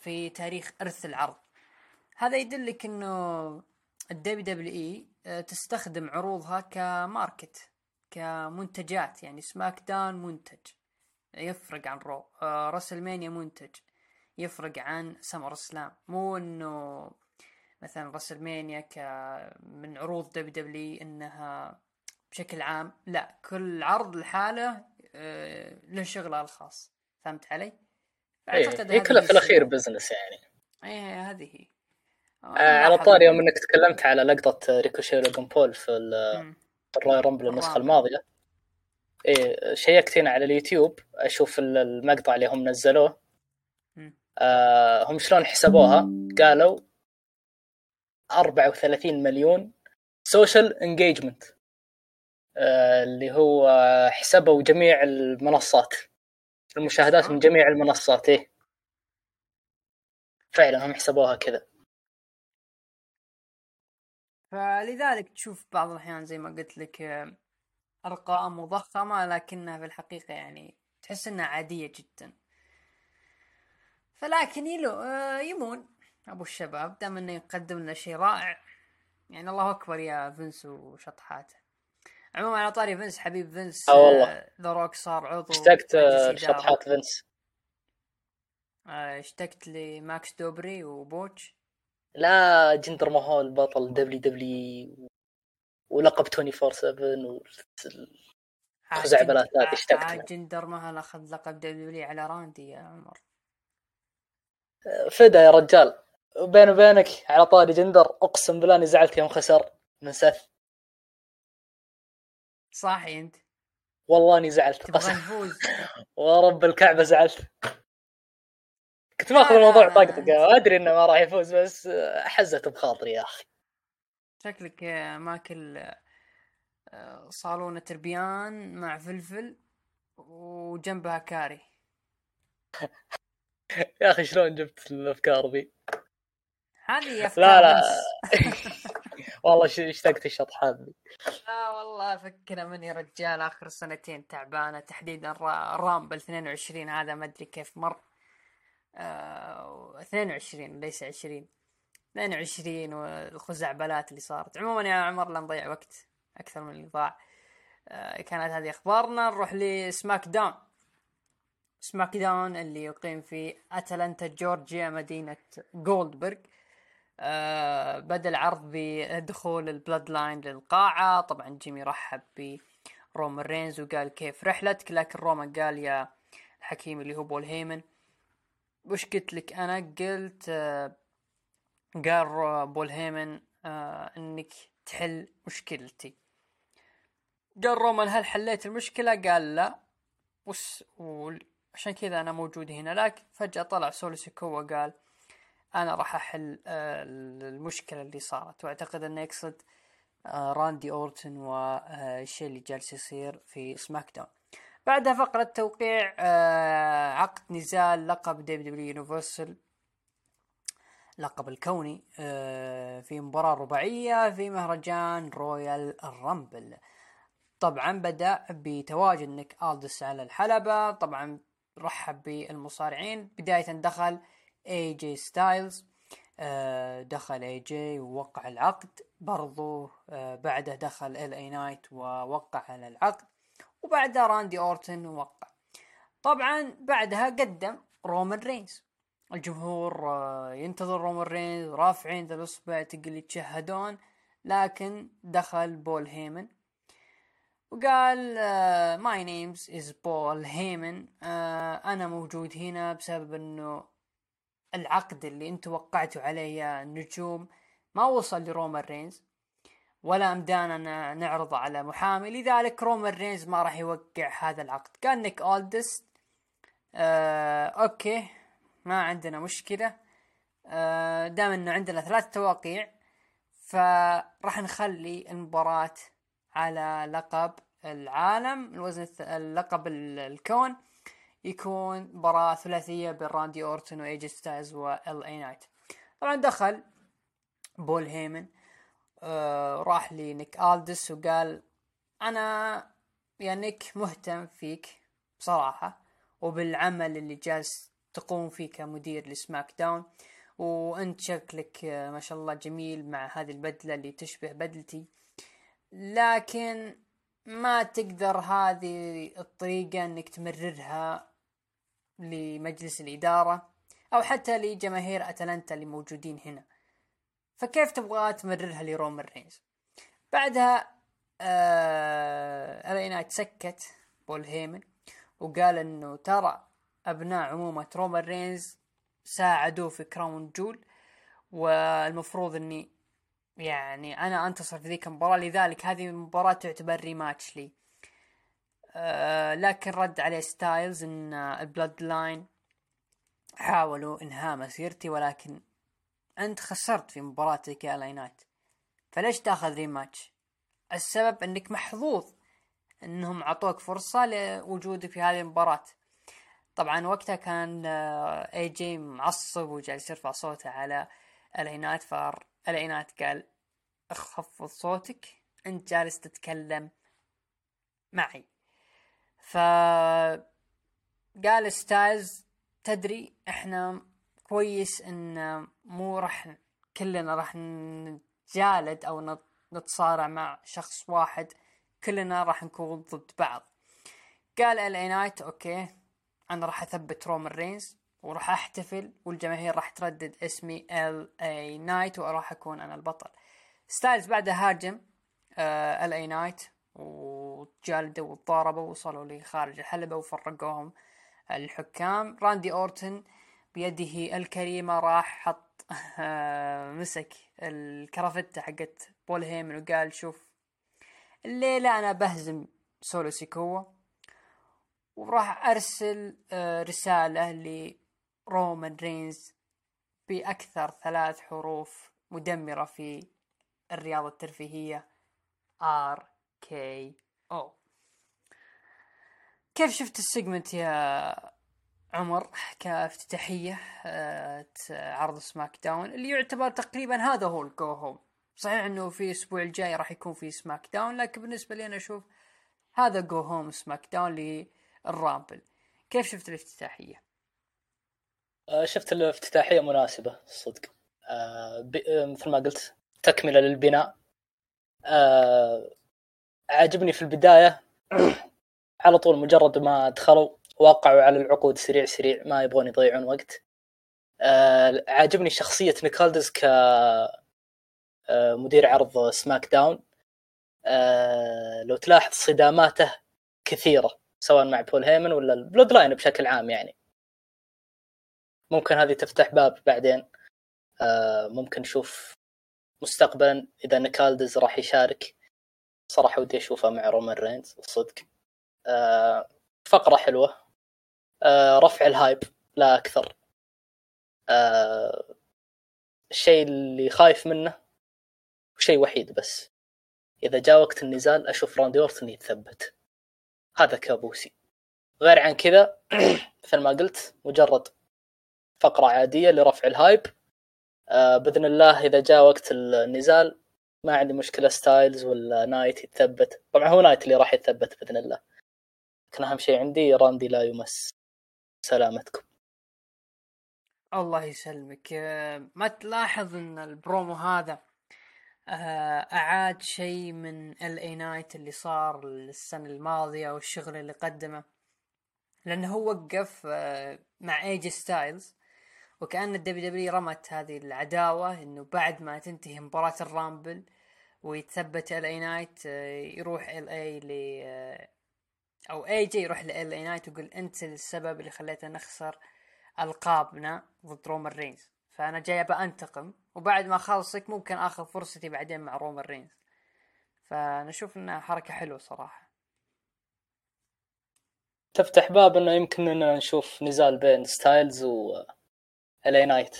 في تاريخ إرث العرض. هذا يدلك إنه ال WWE تستخدم عروضها ك market كمنتجات يعني SmackDown منتج. يفرق عن Raw WrestleMania منتج يفرق عن SummerSlam مو إنه مثلا WrestleMania ك من عروض WWE إنها بشكل عام لا كل عرض لحاله له شغله الخاص. فهمت علي؟ أعتقد هي كلها في الأخير business يعني. إيه هذه هي. آه على طاري يوم إنك تكلمت على لقطة ريكوشي لوجن بول في ال Royal Rumble النسخة الماضية. إيه شيكت هنا على اليوتيوب أشوف المقطع اللي هم نزلوه. آه هم شلون حسبوها؟ قالوا 34 مليون social engagement آه اللي هو حسبوا جميع المنصات المشاهدات من جميع المنصات إيه. فعلا هم حسبوها كذا. فلذلك تشوف بعض الأحيان زي ما قلت لك أرقام مضخمة لكنها في الحقيقة يعني تحس إنها عادية جدا. فلكن يلو آه، يمون أبو الشباب دام إنه يقدم لنا شيء رائع. يعني الله أكبر يا فينس وشطحاته. عموما على طاري فينس حبيب فينس آه والله. ذا روك صار عضو اشتقت شطحات فينس. آه، اشتقت لماكس دوبري وبوتش. لا جندر ماهول بطل WWE ولقب 24 7 وخزعبلات ذاك اشتقت جندر ماهول اخذ لقب WWE على راندي يا عمر. فدا يا رجال. وبين وبينك على طاري جندر اقسم بالله اني زعلت يوم خسر من سث صاحي انت. والله اني زعلت قسم ورب الكعبة زعلت. كنت ماخذ الموضوع طقطقه وادري إنه ما راح يفوز بس حزت بخاطري يا أخي. شكلك ماكل آه، صالونة تربيان مع فلفل وجنبها كاري. يا أخي شلون جبت الأفكار ذي؟ هذه أفكار لا. لا والله اشتقت الشطحات ذي لا والله فكنا مني رجال آخر سنتين تعبانة تحديدا رامبل 22 هذا ما أدري كيف مر. آه 22 ليس 20 22 والخزعبلات اللي صارت. عموما يا عمر لا نضيع وقت أكثر من اللي ضاع. آه كانت هذه أخبارنا. نروح ل SmackDown. SmackDown اللي يقيم في أتلانتا جورجيا مدينة جولدبرغ آه بدأ العرض بدخول ال Bloodline للقاعة. طبعا جيمي رحب برومان رينز وقال كيف رحلتك؟ لكن رومان قال يا حكيم اللي هو بول هيمن وش قلت لك أنا؟ قلت آه قال بول هيمن آه إنك تحل مشكلتي. قال رومان هل حليت المشكلة؟ قال لا. وس عشان كذا أنا موجود هنا. لكن فجأة طلع سولو سيكوا وقال أنا راح أحل آه، المشكلة اللي صارت. وأعتقد انه يقصد آه، راندي أورتن والشيء اللي جالس يصير في SmackDown. بعدها فقرة توقيع آه، عقد نزال لقب WWE Universal. لقب الكوني في مباراة رباعية في مهرجان Royal Rumble. طبعا بدأ بتواجد نيك ألدس على الحلبة. طبعا رحب بالمصارعين. بداية دخل إي جي ستايلز دخل إي جي ووقع العقد. برضو آه، بعده دخل إل إي نايت ووقع على العقد. وبعدها راندي أورتن ووقع طبعا بعدها قدم رومان رينز. الجمهور آه، ينتظر رومان رينز رافعين ذا الإصبع تقل يتشهدون لكن دخل بول هيمن. وقال my name is بول هيمن أنا موجود هنا بسبب إنه العقد اللي أنتم وقعتوا عليه يا النجوم ما وصل لرومان رينز ولا أمدانا نعرضه على محامي. لذلك رومان رينز ما راح يوقع هذا العقد. قال نيك ألدس آه okay. ما عندنا مشكلة. آه دام إنه عندنا ثلاث توقيع فراح نخلي المباراة على لقب العالم الوزن اللقب الكون يكون مباراة ثلاثية بين راندي أورتون واي جي ستايلز وال اي نايت. طبعا دخل بول هيمن آه راح لنيك ألدس وقال أنا يا نيك مهتم فيك بصراحة وبالعمل اللي جالس تقوم فيه كمدير لسماك داون. وأنت شكلك آه، ما شاء الله جميل مع هذه البدلة اللي تشبه بدلتي. لكن ما تقدر هذه الطريقة إنك تمررها لمجلس الإدارة أو حتى لجماهير أتلانتا اللي موجودين هنا. فكيف تبغى تمررها لرومان رينز بعدها ال اي نايت سكت بول هيمن وقال إنه ترى أبناء عمومة رومان رينز ساعدوه في كراون جول والمفروض إني يعني أنا أنتصر في ذيك المباراة لذلك هذه المباراة تعتبر rematch لي. أه لكن رد عليه ستايلز إن البلود لاين حاولوا إنهاء مسيرتي ولكن أنت خسرت في مباراتك يا نايت فليش تأخذ rematch السبب إنك محظوظ إنهم عطوك فرصة لوجودك في هذه المباراة. طبعا وقتها كان اي جي معصب وجالس يرفع صوته على ال اي نايت فال اي نايت قال اخفض صوتك انت جالس تتكلم معي. ف قال ستايلز تدري إحنا كويس إن مو راح كلنا راح نتجالد أو نتصارع مع شخص واحد كلنا راح نكون ضد بعض. قال ال نايت okay. أنا راح أثبت رومان رينز وراح أحتفل والجماهير راح تردد اسمي ال اي نايت وراح أكون أنا البطل. ستايلز بعدها هاجم ال اي نايت وجالدوا وضاربوا ووصلوا لخارج الحلبة وفرقوهم الحكام. راندي أورتن بيده الكريمة راح حط مسك الكرافتة حقت بول هيمن وقال شوف الليلة أنا بهزم سولو سيكوا وراح أرسل رسالة لرومان رينز بأكثر ثلاث حروف مدمرة في الرياضة الترفيهية آر كي أو. كيف شفت ال segment يا عمر؟ كافتتاحية عرض سماك داون؟ اللي يعتبر تقريبا هذا هو ال go home. صحيح إنه في الأسبوع الجاي راح يكون في سماك داون لكن بالنسبة لي أنا أشوف هذا go home سماك داون للرامبل كيف شفت الافتتاحية؟ شفت الافتتاحية مناسبة صدق. مثل ما قلت تكملة للبناء. عجبني في البداية على طول مجرد ما دخلوا وقعوا على العقود سريع سريع ما يبغون يضيعون وقت. آه عاجبني شخصية نيك ألدس ك آه مدير عرض سماك داون. آه لو تلاحظ صداماته كثيرة. سواء مع بول هيمن ولا البلود لاين بشكل عام يعني. ممكن هذه تفتح باب بعدين. آه ممكن نشوف مستقبلا إذا نيك ألدس راح يشارك. صراحة ودي أشوفه مع رومان رينز الصدق آه فقرة حلوة. آه رفع ال hype لا أكثر. آه الشيء اللي خايف منه شيء وحيد بس. إذا جاء وقت النزال أشوف راندي أورتن يتثبت. هذا كابوسي. غير عن كذا مثل ما قلت مجرد فقرة عادية لرفع ال hype. آه بإذن الله إذا جاء وقت النزال ما عندي مشكلة ستايلز ولا نايت يتثبت. طبعا هو نايت اللي راح يتثبت بإذن الله. لكن أهم شيء عندي راندي لا يمس. سلامتكم. الله يسلمك. ما تلاحظ إن البرومو هذا أعاد شيء من ال اي نايت اللي صار السنة الماضية والشغل اللي قدمه. لأنه هو وقف مع اي جي ستايلز وكأن الدبليو دبليو رمت هذه العداوة إنه بعد ما تنتهي مباراة الرامبل ويتثبت ال اي نايت يروح ال اي ل أو اي جي يروح لال اي نايت ويقول أنت السبب اللي خليتنا نخسر ألقابنا ضد رومان رينز فأنا جاي أبى أنتقم وبعد ما أخلصك ممكن آخذ فرصتي بعدين مع رومان رينز. فأنا أشوف إنها حركة حلوة صراحة. تفتح باب إنه يمكن إننا نشوف نزال بين ستايلز و LA Knight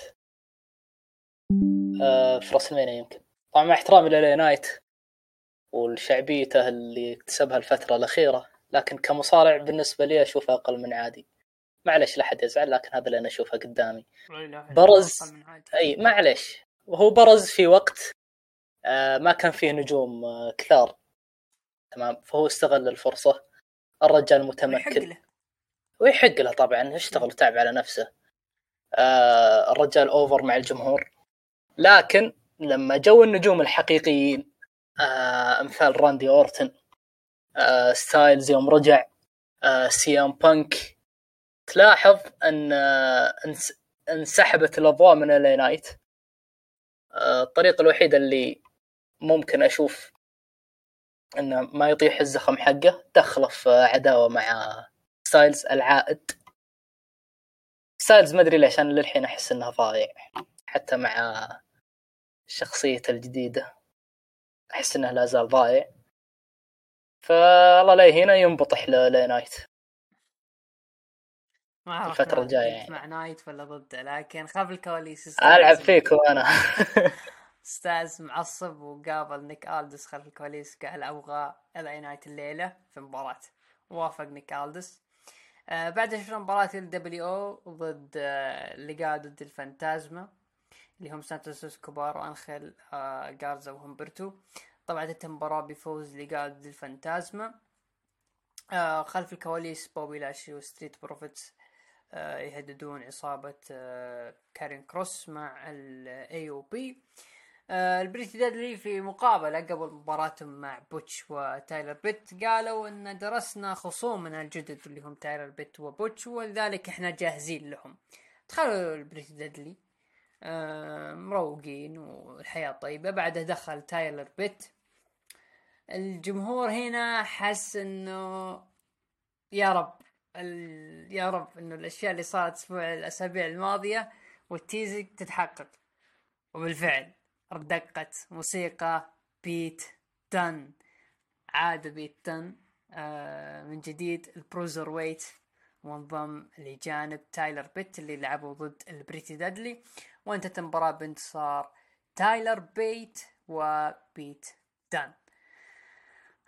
آه في راس يمكن. طبعا مع احترامي ل LA Knight والشعبيته اللي اكتسبها الفترة الأخيرة لكن كمصارع بالنسبة لي أشوفه أقل من عادي. معلش لا حد يزعل لكن هذا اللي أنا أشوفه قدامي. برز أي معلش وهو برز في وقت آه ما كان فيه نجوم آه كثار. تمام؟ فهو استغل الفرصة. الرجال متمكن. ويحق له. ويحق له طبعا. اشتغل وتعب على نفسه. آه الرجال أوفر مع الجمهور. لكن لما جو النجوم الحقيقيين أمثال راندي أورتن ستايلز يوم رجع آه سي آم بانك تلاحظ أن آه انسحبت الأضواء من LA Knight آه الطريقة الوحيدة اللي ممكن أشوف انه ما يطيح الزخم حقه دخله في عداوة مع ستايلز العائد. ستايلز ما أدري ليش أنا للحين أحس انه ضايع. حتى مع شخصيته الجديدة أحس إنه لا زال ضايع. فالله لا هنا ينبطح لنايت ما أعرف الفترة الجاية يعني. مع نايت ولا ضده لكن خلف الكواليس ألعب استاذ- فيكم أنا أستاذ معصب وقابل نيك ألدس خلف الكواليس قال أبغى LA Knight الليلة في مباراة. وافق نيك ألدس. آه بعدها شفنا مباراة ال LWO ضد آه Legado del Fantasma اللي هم سانتوس اسكوبار وانخيل آه جارزا وهمبرتو طبعا انتهت المباراة بفوز Legado del Fantasma. آه خلف الكواليس بوبي لاشي و Street Profits يهددون عصابة آه كارين كروس مع ال AOP آه ال Pretty Deadly في مقابلة قبل مباراتهم مع بوتش وتايلر بيت قالوا إن درسنا خصومنا الجدد اللي هم تايلر بيت وبوتش ولذلك إحنا جاهزين لهم. دخلوا ال Pretty Deadly آه مروقين والحياة طيبة. بعدها دخل تايلر بيت. الجمهور هنا حس إنه يا رب ال... يا رب إنه الأشياء اللي صارت أسبوع الأسابيع الماضية وال teasing تتحقق. وبالفعل دقت موسيقى بيت دن عاد بيت دن آه من جديد ال Bruiserweight وانضم لجانب تايلر بيت اللي لعبوا ضد ال Pretty Deadly. وانتهت المباراة بانتصار تايلر بيت وبيت دن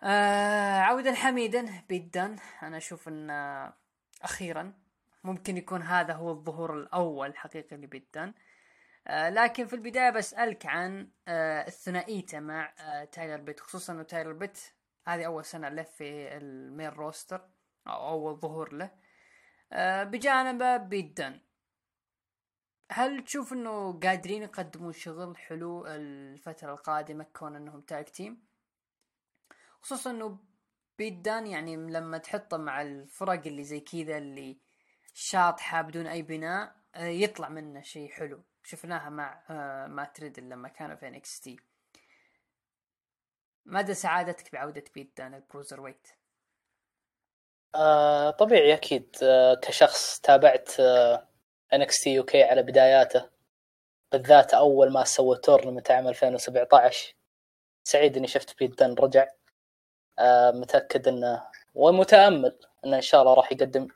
آه عودا حميدا دن أنا أشوف إن أخيرا ممكن يكون هذا هو الظهور الأول حقيقي لبيت آه لكن في البداية بسألك عن آه الثنائيته مع آه تايلر بيت خصوصا إنه تايلر بيت هذه أول سنة له في ال main roster أو أول ظهور له. آه بجانبه بيت دن هل تشوف إنه قادرين يقدمون شغل حلو الفترة القادمة كون إنهم tag team خصوصا إنه بيت دان يعني لما تحطه مع الفرق اللي زي كذا اللي شاطحة بدون أي بناء آه، يطلع منه شيء حلو. شفناها مع آه، مع ريدل لما كانوا في NXT مدى سعادتك بعودة بيت دان ال Bruiserweight. آه طبيعي أكيد آه كشخص تابعت آه NXT UK على بداياته. بالذات أول ما سوى tournament عام 2017 سعيد إني شفت بيت دن رجع. متأكد إنه ومتامل إنه إن شاء الله راح يقدم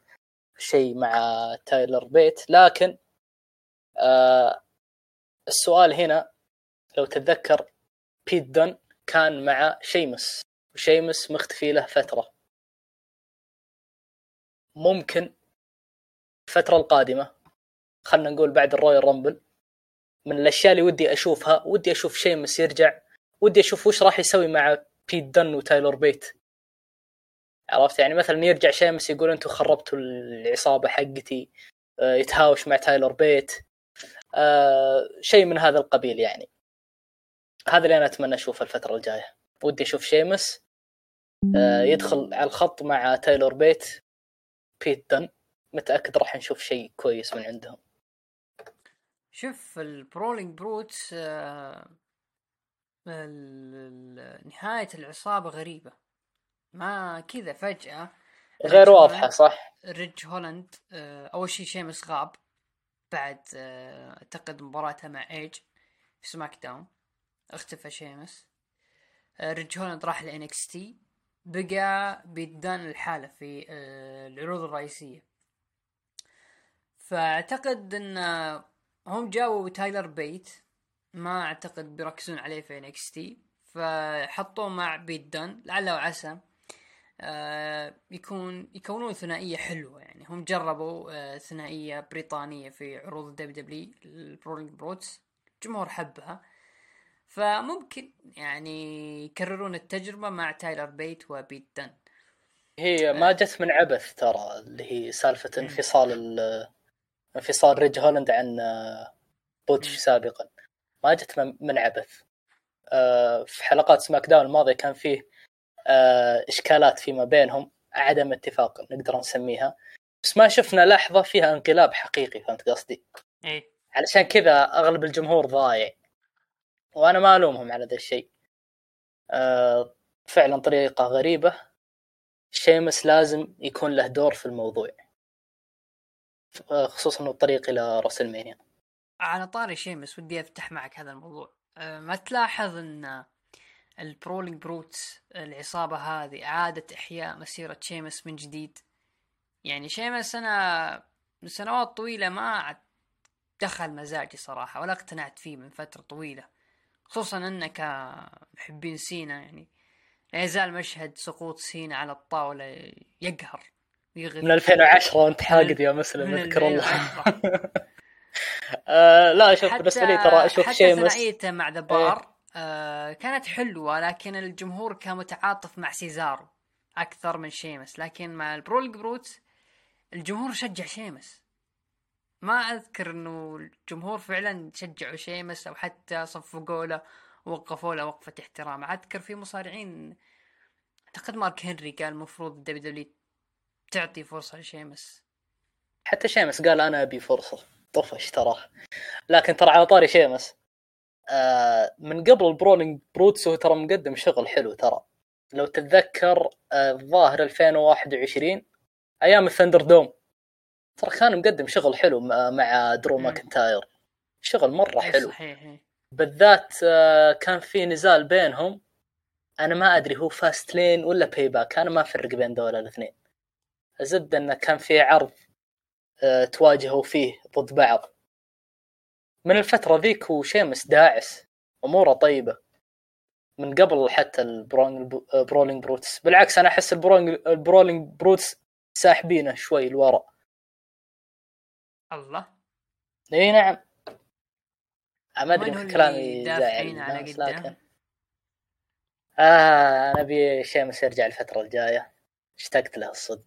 شيء مع تايلر بيت. لكن آه السؤال هنا لو تتذكر بيت دن كان مع شيمس. وشيمس مختفي له فترة. ممكن الفترة القادمة خلنا نقول بعد ال Royal Rumble من الأشياء اللي ودي أشوفها ودي أشوف شيمس يرجع ودي أشوف وش راح يسوي مع بيت دن وتايلور بيت. عرفت؟ يعني مثلا يرجع شيمس يقول أنتم خربتوا العصابة حقتي آه، يتهاوش مع تايلور بيت. آه، شيء من هذا القبيل يعني. هذا اللي أنا أتمنى أشوفه الفترة الجاية. ودي أشوف شيمس آه، يدخل على الخط مع تايلور بيت. بيت دن. متأكد راح نشوف شيء كويس من عندهم. شوف ال Brawling Brutes ال- ال- نهاية العصابة غريبة. ما كذا فجأة غير واضحة صح. ريج هولاند آه، أول شيء شيمس غاب بعد آه، أعتقد مباراته مع إيج في SmackDown. اختفى شيمس. آه، ريج هولاند راح ل NXT. بقى بيت دان لحاله في العروض الرئيسية. فأعتقد إن آه، هم جابوا تايلر بيت. ما أعتقد بيركزون عليه في NXT. فحطوه مع بيت دان لعل وعسى آه، يكون يكونون ثنائية حلوة يعني. هم جربوا آه، ثنائية بريطانية في عروض ال WW ال Brawling Brutes الجمهور حبها. فممكن يعني يكررون التجربة مع تايلر بيت وبيت دن هي ما جت من عبث ترى اللي هي سالفة انفصال ال- انفصال ريج هولاند عن آه، Butch سابقا. ما جت من- عبث. آه، في حلقات SmackDown الماضية كان فيه آه، إشكالات فيما بينهم عدم اتفاق نقدر نسميها. بس ما شفنا لحظة فيها انقلاب حقيقي فهمت قصدي؟ إيه علشان كذا أغلب الجمهور ضايع. وأنا ما ألومهم على ذا الشيء. آه، فعلا طريقة غريبة. شيمس لازم يكون له دور في الموضوع. آه، خصوصا انه الطريق إلى WrestleMania. على طاري شيمس ودي أفتح معك هذا الموضوع. أه ما تلاحظ إن ال Brawling Brutes العصابة هذه إعادة إحياء مسيرة شيمس من جديد؟ يعني شيمس أنا من سنوات طويلة ما دخل مزاجي صراحة ولا اقتنعت فيه من فترة طويلة. خصوصا أنه كمحبين سينا يعني لا يزال مشهد سقوط سينا على الطاولة يقهر يغذي من 2010 وانت حاقد يا مسلم أذكر الله. آه لا شوف بالنسبة لي ترى أشوف شيء حتى ثنائيته مع The Bar إيه؟ آه كانت حلوة لكن الجمهور كان متعاطف مع سيزارو أكثر من شيمس. لكن مع ال Brawling Brutes الجمهور شجع شيمس. ما أذكر إنه الجمهور فعلا شجعوا شيمس أو حتى صفقوا له ووقفوا له وقفة احترام. أذكر في مصارعين أعتقد مارك هنري قال المفروض ال WW تعطي فرصة لشيمس. حتى شيمس قال أنا أبي فرصة. طفش تراه. لكن ترى على طاري شيمس. آه من قبل ال Brawling Brutes هو ترى مقدم شغل حلو ترى. لو تتذكر آه، الظاهر آه 2021 أيام ال ThunderDome. ترى كان مقدم شغل حلو مع درو ماكنتاير. شغل مرة حلو. صحيح بالذات آه، كان في نزال بينهم. أنا ما أدري هو Fastlane ولا Payback أنا ما أفرق بين دول الاثنين. الزبده انه كان في عرض تواجهوا فيه ضد بعض. من الفترة ذيك وشيمس داعس أموره طيبة. من قبل حتى ال Brawling Brutes. بالعكس أنا أحس ال Brawling Brutes ساحبينه شوي لورا. الله. إي نعم. ما أدري كلامي زعل على لكن. آه أنا أبي شيمس يرجع الفترة الجاية. اشتقت له الصدق.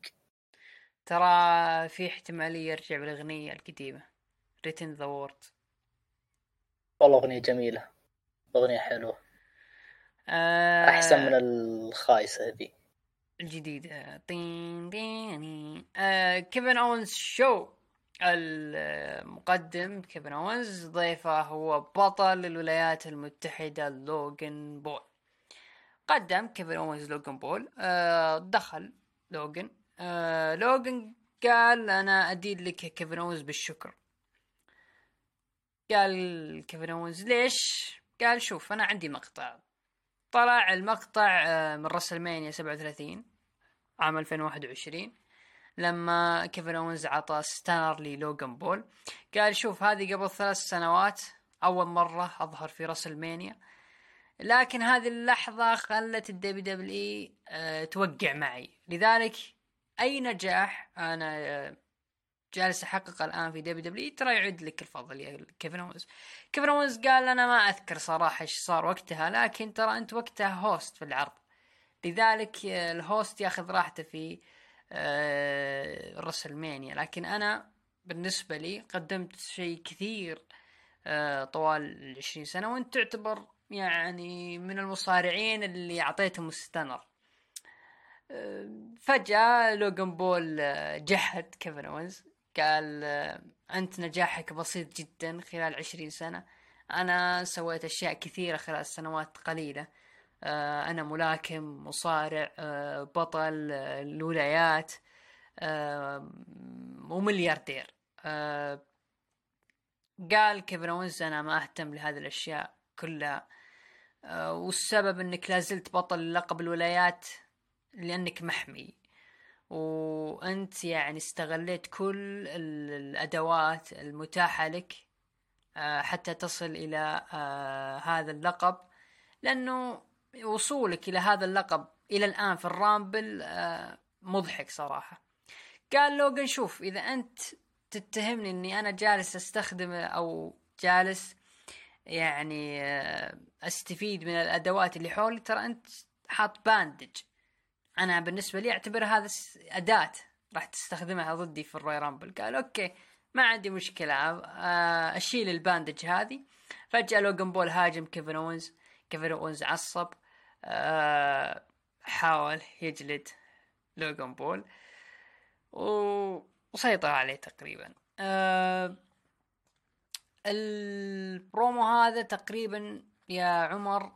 ترى في احتمالية يرجع بالأغنية القديمة Written in My Face والله أغنية جميلة أغنية حلوة. آه أحسن من الخايسة ذي الجديدة. طين طين آه كيفن أونز show المقدم كيفن أونز ضيفه هو بطل الولايات المتحدة لوغن بول. قدم كيفن أونز لوغن بول آه دخل لوغن آه لوغن قال أنا ادين لك كيفن اونز بالشكر. قال كيفن اونز ليش؟ قال شوف أنا عندي مقطع. طلع المقطع آه من WrestleMania 37 عام 2021 لما كيفن اونز عطى stunner للوغان بول. قال شوف هذه قبل ثلاث سنوات أول مرة أظهر في WrestleMania. لكن هذه اللحظة خلت ال WWE أه توقع معي. لذلك أي نجاح أنا آه، جالس احققه الآن في WW ترى يعد لك الفضل يا كيفن اونز كيفن اونز قال أنا ما أذكر صراحة إيش صار وقتها لكن ترى أنت وقتها host في العرض. لذلك آه، ال host ياخذ راحته في آه، WrestleMania لكن أنا بالنسبة لي قدمت شيء كثير طوال العشرين سنة وأنت تعتبر يعني من المصارعين اللي أعطيتهم ال stunner فجأة لوغان بول آه، جحد كيفن اونز قال آه، أنت نجاحك بسيط جدا خلال عشرين سنة. أنا سويت أشياء كثيرة خلال سنوات قليلة. آه، أنا ملاكم مصارع بطل الولايات وملياردير. قال كيفن اونز أنا ما أهتم لهذه الأشياء كلها. والسبب إنك لازلت بطل لقب الولايات. لأنك محمي. وأنت يعني استغليت كل الأدوات المتاحة لك آه، حتى تصل إلى آه، هذا اللقب. لأنه وصولك إلى هذا اللقب إلى الآن في ال Rumble آه، مضحك صراحة. قال لوجن شوف إذا أنت تتهمني إني أنا جالس أستخدم أو جالس يعني أستفيد من الأدوات اللي حولي ترى أنت حاط bandage أنا بالنسبة لي أعتبر هذا أداة راح تستخدمها ضدي في ال Royal Rumble. قال okay ما عندي مشكلة آه، أشيل ال bandage هذه. فجاه لوجن بول هاجم كيفن اونز كيفن اونز عصب آه، حاول يجلد لوجن بول وسيطر عليه تقريبا. آه، البرومو هذا تقريبا يا عمر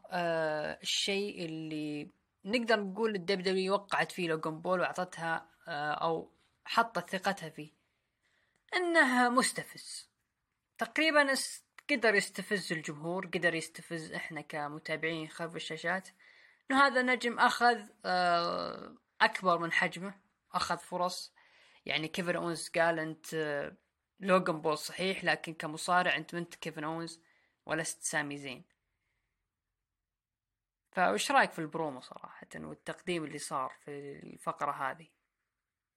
الشيء اللي نقدر نقول ال WW وقعت فيه لوجن بول وأعطتها آه، أو حطت ثقتها فيه. انه مستفز. تقريبا قدر يستفز الجمهور قدر يستفز إحنا كمتابعين خلف الشاشات. انه هذا نجم أخذ آه، أكبر من حجمه أخذ فرص. يعني كيفن أونز قال أنت آه، لوغان بول صحيح لكن كمصارع أنت ما أنت كيفن أونز ولست سامي زين. فايش رأيك في البرومو صراحة والتقديم اللي صار في الفقرة هذه؟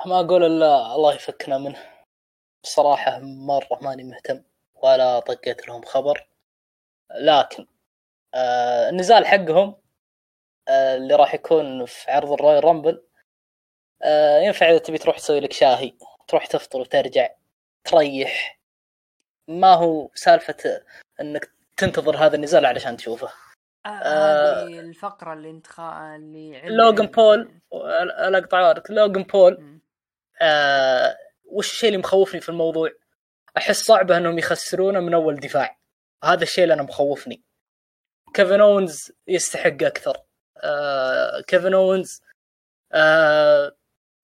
ما أقول إلا الله يفكنا منه. بصراحة مرة ماني مهتم ولا طقيت لهم خبر. لكن آه النزال حقهم آه اللي راح يكون في عرض الرويال رامبل آه ينفع إذا تبي تروح تسوي لك شاهي. تروح تفطر وترجع تريح. ما هو سالفة إنك تنتظر هذا النزال علشان تشوفه. آه، هذه الفقرة اللي انتخا اللي عند- لوغان بول الاقطع وارد لوغان بول. آه وش الشيء اللي مخوفني في الموضوع؟ أحس صعبه إنهم يخسرونه من أول دفاع. هذا الشيء اللي أنا مخوفني. كيفن اونز يستحق أكثر. آه كيفن اونز آه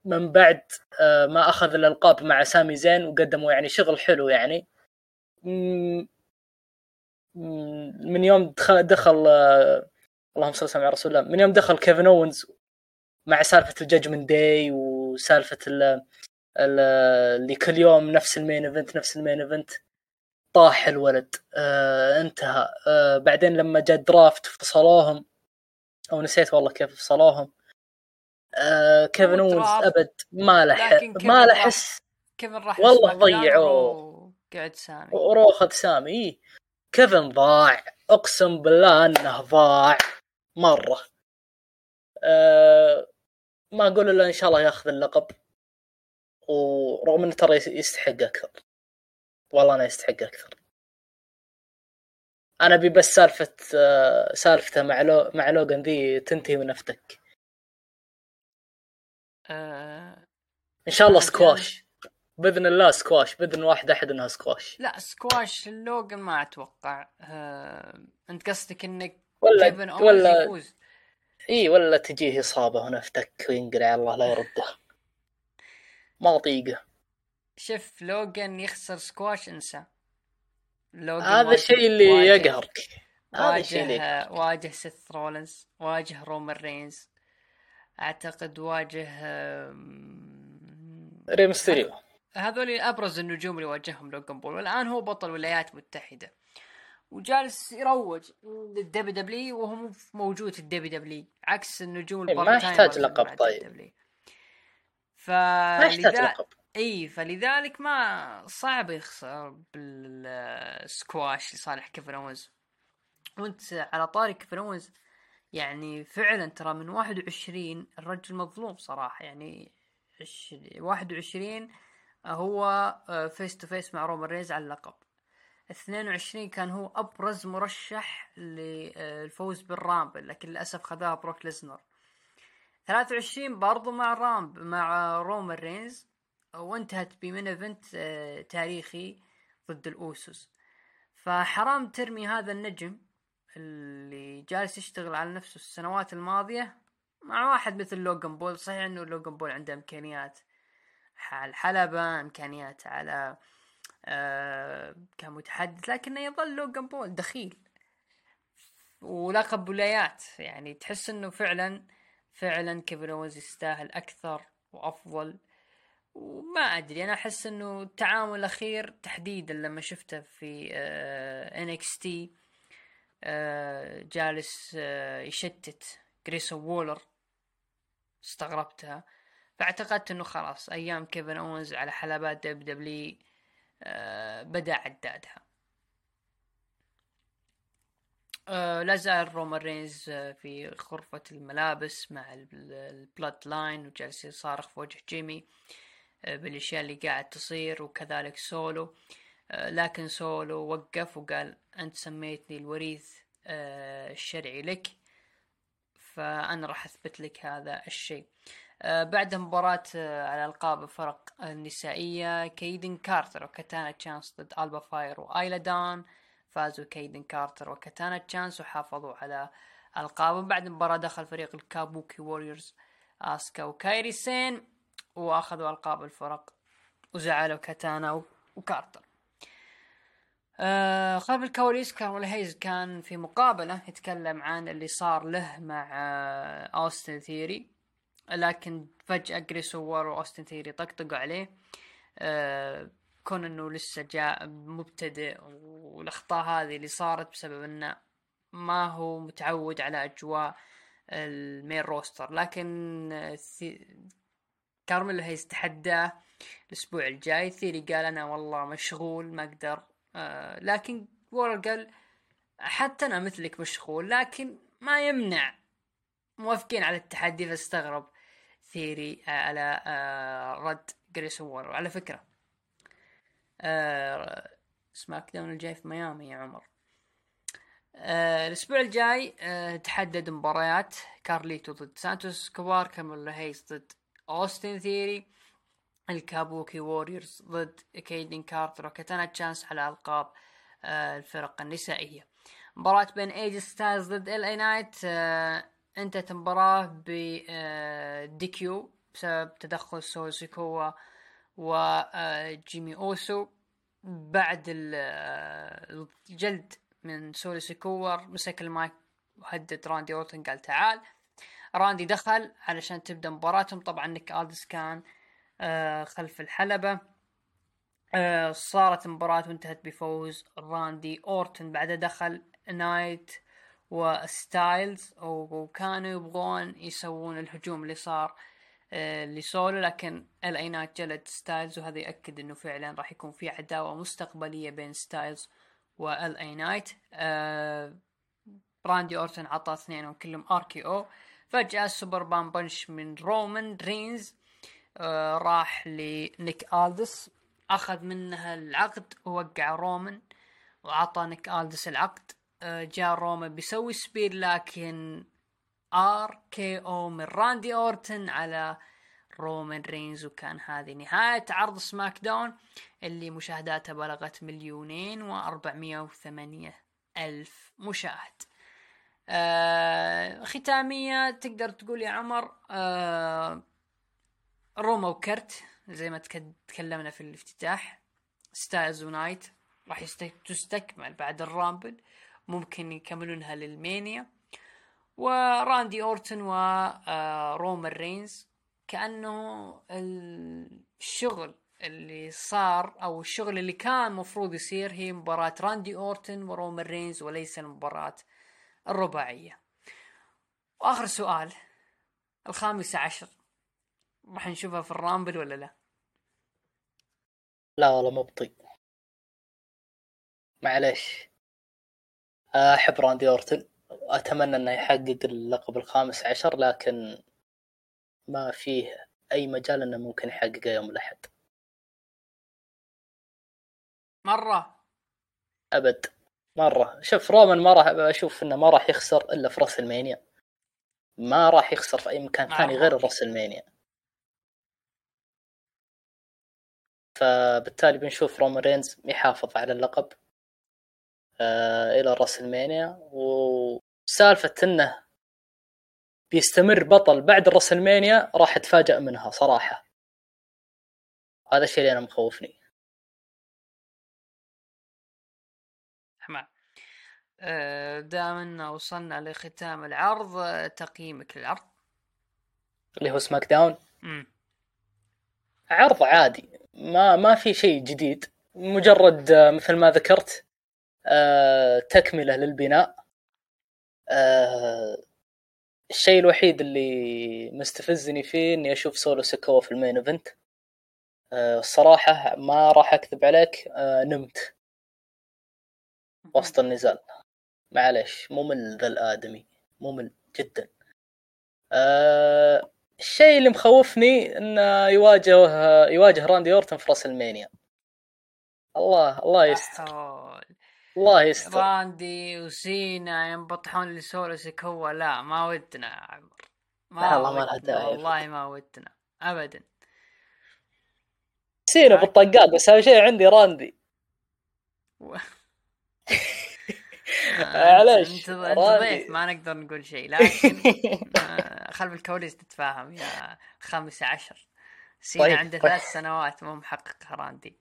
من بعد آه ما أخذ الألقاب مع سامي زين وقدموا يعني شغل حلو يعني. من يوم دخل, دخل آه اللهم صل وسلم على رسول الله. من يوم دخل كيفن اونز مع سالفة ال Judgment Day وسالفة ال ال- اللي كل يوم نفس ال main event نفس ال main event طاح الولد. آه انتهى. آه بعدين لما جاء draft فصلوهم أو نسيت والله كيف فصلوهم آه كيفن اونز draft، أبد ما له ما له حس. كيفن راح والله ضيعوه. وقعد سامي. وروخذ سامي. إيه. كيفن ضاع. أقسم بالله إنه ضاع مرة. أه ما أقول إلا إن شاء الله ياخذ اللقب. ورغم إنه ترى يس- يستحق أكثر. والله أنا يستحق أكثر. أنا أبي بس سالفة آه، سالفته مع لو مع لوغان ذي تنتهي ونفتك آه إن شاء الله سكواش. بإذن الله سكواش بإذن واحد أحد إنها سكواش. لا سكواش اللوجن ما أتوقع. آه أنت قصدك إنك ولا كيفن ولا يفوز. إي ولا تجيه إصابة ونفتك وينقلع الله لا يرده. ما أطيقه. شوف لوجن يخسر سكواش انسى. لوجن هذا الشيء اللي يقهرك. واجه واجه سيث رولنز واجه رومان رينز. أعتقد واجه آم، ري مستيريو هذول ابرز النجوم اللي واجههم لوجان بول. والآن هو بطل الولايات المتحده وجالس يروج لل WWE وهو مو موجود في ال WWE. عكس النجوم إيه، ما يحتاج لقب طيب. WWE. ما يحتاج لقب. إي فلذلك ما صعب يخسر بالسكواش لصالح كيفن اونز وأنت على طاري كيفن اونز يعني فعلا ترى من 21 الرجل مظلوم صراحة. يعني عش- 21 هو face to face مع رومان رينز على اللقب. 22 كان هو أبرز مرشح للفوز بال Rumble لكن للأسف خذاها بروك ليزنر. 23 برضو مع رامب مع رومان رينز وانتهت ب main event آه، تاريخي ضد الأوسوس. فحرام ترمي هذا النجم اللي جالس يشتغل على نفسه السنوات الماضية مع واحد مثل لوغان بول. صحيح إنه لوغان بول عنده إمكانيات على الحلبة إمكانيات على آه كمتحدث لكنه يظل لوغان بول دخيل ولقب ولايات يعني تحس إنه فعلا فعلا كيفن اونز يستاهل أكثر وأفضل. وما أدري أنا أحس إنه التعامل الأخير تحديدا لما شفته في NXT جالس آه، يشتت. جريسون وولر استغربتها. فاعتقدت إنه خلاص أيام كيفن اونز على حلبات WWE بدأ عدادها. آه، لا زال رومان رينز آه، في غرفة الملابس مع ال Bloodline وجالس يصارخ في وجه جيمي آه، بالأشياء اللي قاعد تصير وكذلك سولو. آه، لكن سولو وقف وقال أنت سميتني الوريث آه، الشرعي لك فأنا راح أثبت لك هذا الشيء. آه، بعد مباراة آه، على ألقاب الفرق النسائية كيدن كارتر وكاتانا تشانس ضد ألبا فاير وأيلا دون. فازوا كيدن كارتر وكاتانا تشانس وحافظوا على ألقابهم. بعد المباراة دخل فريق ال Kabuki Warriors آسكا وكايري سين وأخذوا ألقاب الفرق وزعلوا كاتانا وكارتر. آه خلف الكواليس كارميلو هيز كان في مقابلة يتكلم عن اللي صار له مع آه أوستن ثيوري. لكن فجأة جريسون وولر وأوستن ثيوري طقطقوا عليه. آه كون انه لسه جاء مبتدئ والأخطاء هذه اللي صارت بسبب إنه ما هو متعود على أجواء ال main roster. لكن كارميلو هيز تحداه الأسبوع الجاي. ثيوري قال أنا والله مشغول ما أقدر. آه لكن وولر قال حتى أنا مثلك مشغول لكن ما يمنع. موافقين على التحدي فاستغرب. ثيوري على آه رد جريسون وولر. على فكرة آه SmackDown الجاي في ميامي يا عمر. آه الأسبوع الجاي آه تحدد مباريات كارليتو ضد سانتوس اسكوبار كارميلو هيز ضد أوستن ثيوري ال Kabuki Warriors ضد كيدن كارتر وكاتانا تشانس على ألقاب آه الفرق النسائية. مباراة بين AJ ستايلز ضد إل أي نايت آه انتهت المباراة ب DQ بسبب تدخل سولو سيكوا وجيمي أوسو بعد الجلد من سولو سيكوا مسك المايك وهدد راندي أورتن قال تعال. راندي دخل علشان تبدأ مباراتهم. طبعا نيك ألدس كان آه خلف الحلبة. آه صارت المباراة وانتهت بفوز راندي أورتن. بعدها دخل نايت وستايلز وكانوا يبغون يسوون الهجوم اللي صار آه لسولو لكن LA Knight جلد ستايلز وهذا يأكد إنه فعلا راح يكون في عداوة مستقبلية بين ستايلز و LA Knight. آه راندي أورتن عطى اثنين وكلهم RKO. فجأة السوبرمان punch من رومان رينز آه راح لنيك ألدس. أخذ منها العقد ووقع رومان وعطى نيك ألدس العقد. جاء رومان بيسوي spear لكن RKO من راندي أورتن على رومان رينز وكان هذه نهاية عرض سماك داون اللي مشاهداته بلغت مليونين وأربعمية وثمانية ألف مشاهد. آه ختامية تقدر تقول يا عمر آه روماو كرت زي ما تكلمنا في الافتتاح. ستايلز ونايت راح تستكمل بعد الرامبل. ممكن يكملونها للمينيا وراندي أورتن ورومان رينز كأنه الشغل اللي صار أو الشغل اللي كان مفروض يصير هي مباراة راندي أورتن ورومان رينز وليس المباراة الرباعية. وآخر سؤال الخامسة عشر. راح نشوفها في الرامبل ولا لا؟ لا والله مبطي معليش. أحب راندي أورتن اتمنى إنه يحقق اللقب الخامس عشر لكن ما فيه أي مجال إنه ممكن يحققه يوم الأحد. مرة. أبد. مرة. شوف رومان ما راح أشوف إنه ما راح يخسر إلا في راس المانيا ما راح يخسر في أي مكان ثاني غير راس المانيا فبالتالي بنشوف رومان رينز يحافظ على اللقب. إلى راس المانيا وسالفة إنه بيستمر بطل بعد الرسلمانيا راح اتفاجأ منها صراحة. هذا الشيء اللي أنا مخوفني. تمام. آه، دامنا وصلنا لختام العرض تقييمك للعرض. اللي هو سماك داون. مم. عرض عادي. ما ما في شيء جديد. مجرد آه، مثل ما ذكرت آه، تكملة للبناء. الشيء الوحيد اللي مستفزني فيه إني أشوف سولو سيكوا في ال main event. الصراحة ما راح أكذب عليك نمت. وسط النزال. معلش ممل ذا الآدمي ممل جدا. الشيء اللي مخوفني إنه يواجه يواجه راندي أورتن في راسلمانيا الله الله يستر. الله يستر راندي وسينا ينبطحون لسولو سيكوا لا ما ودنا يا عمر. ما والله ما والله ما ودنا ابدا. سينا بالطقات بس أهم شيء عندي راندي. معليش أنت ضيف ما نقدر نقول شيء. لكن آه، خلف الكواليس تتفاهم يا خامس عشر. سينا طيب. عنده طيب. ثلاث سنوات مو محقق راندي.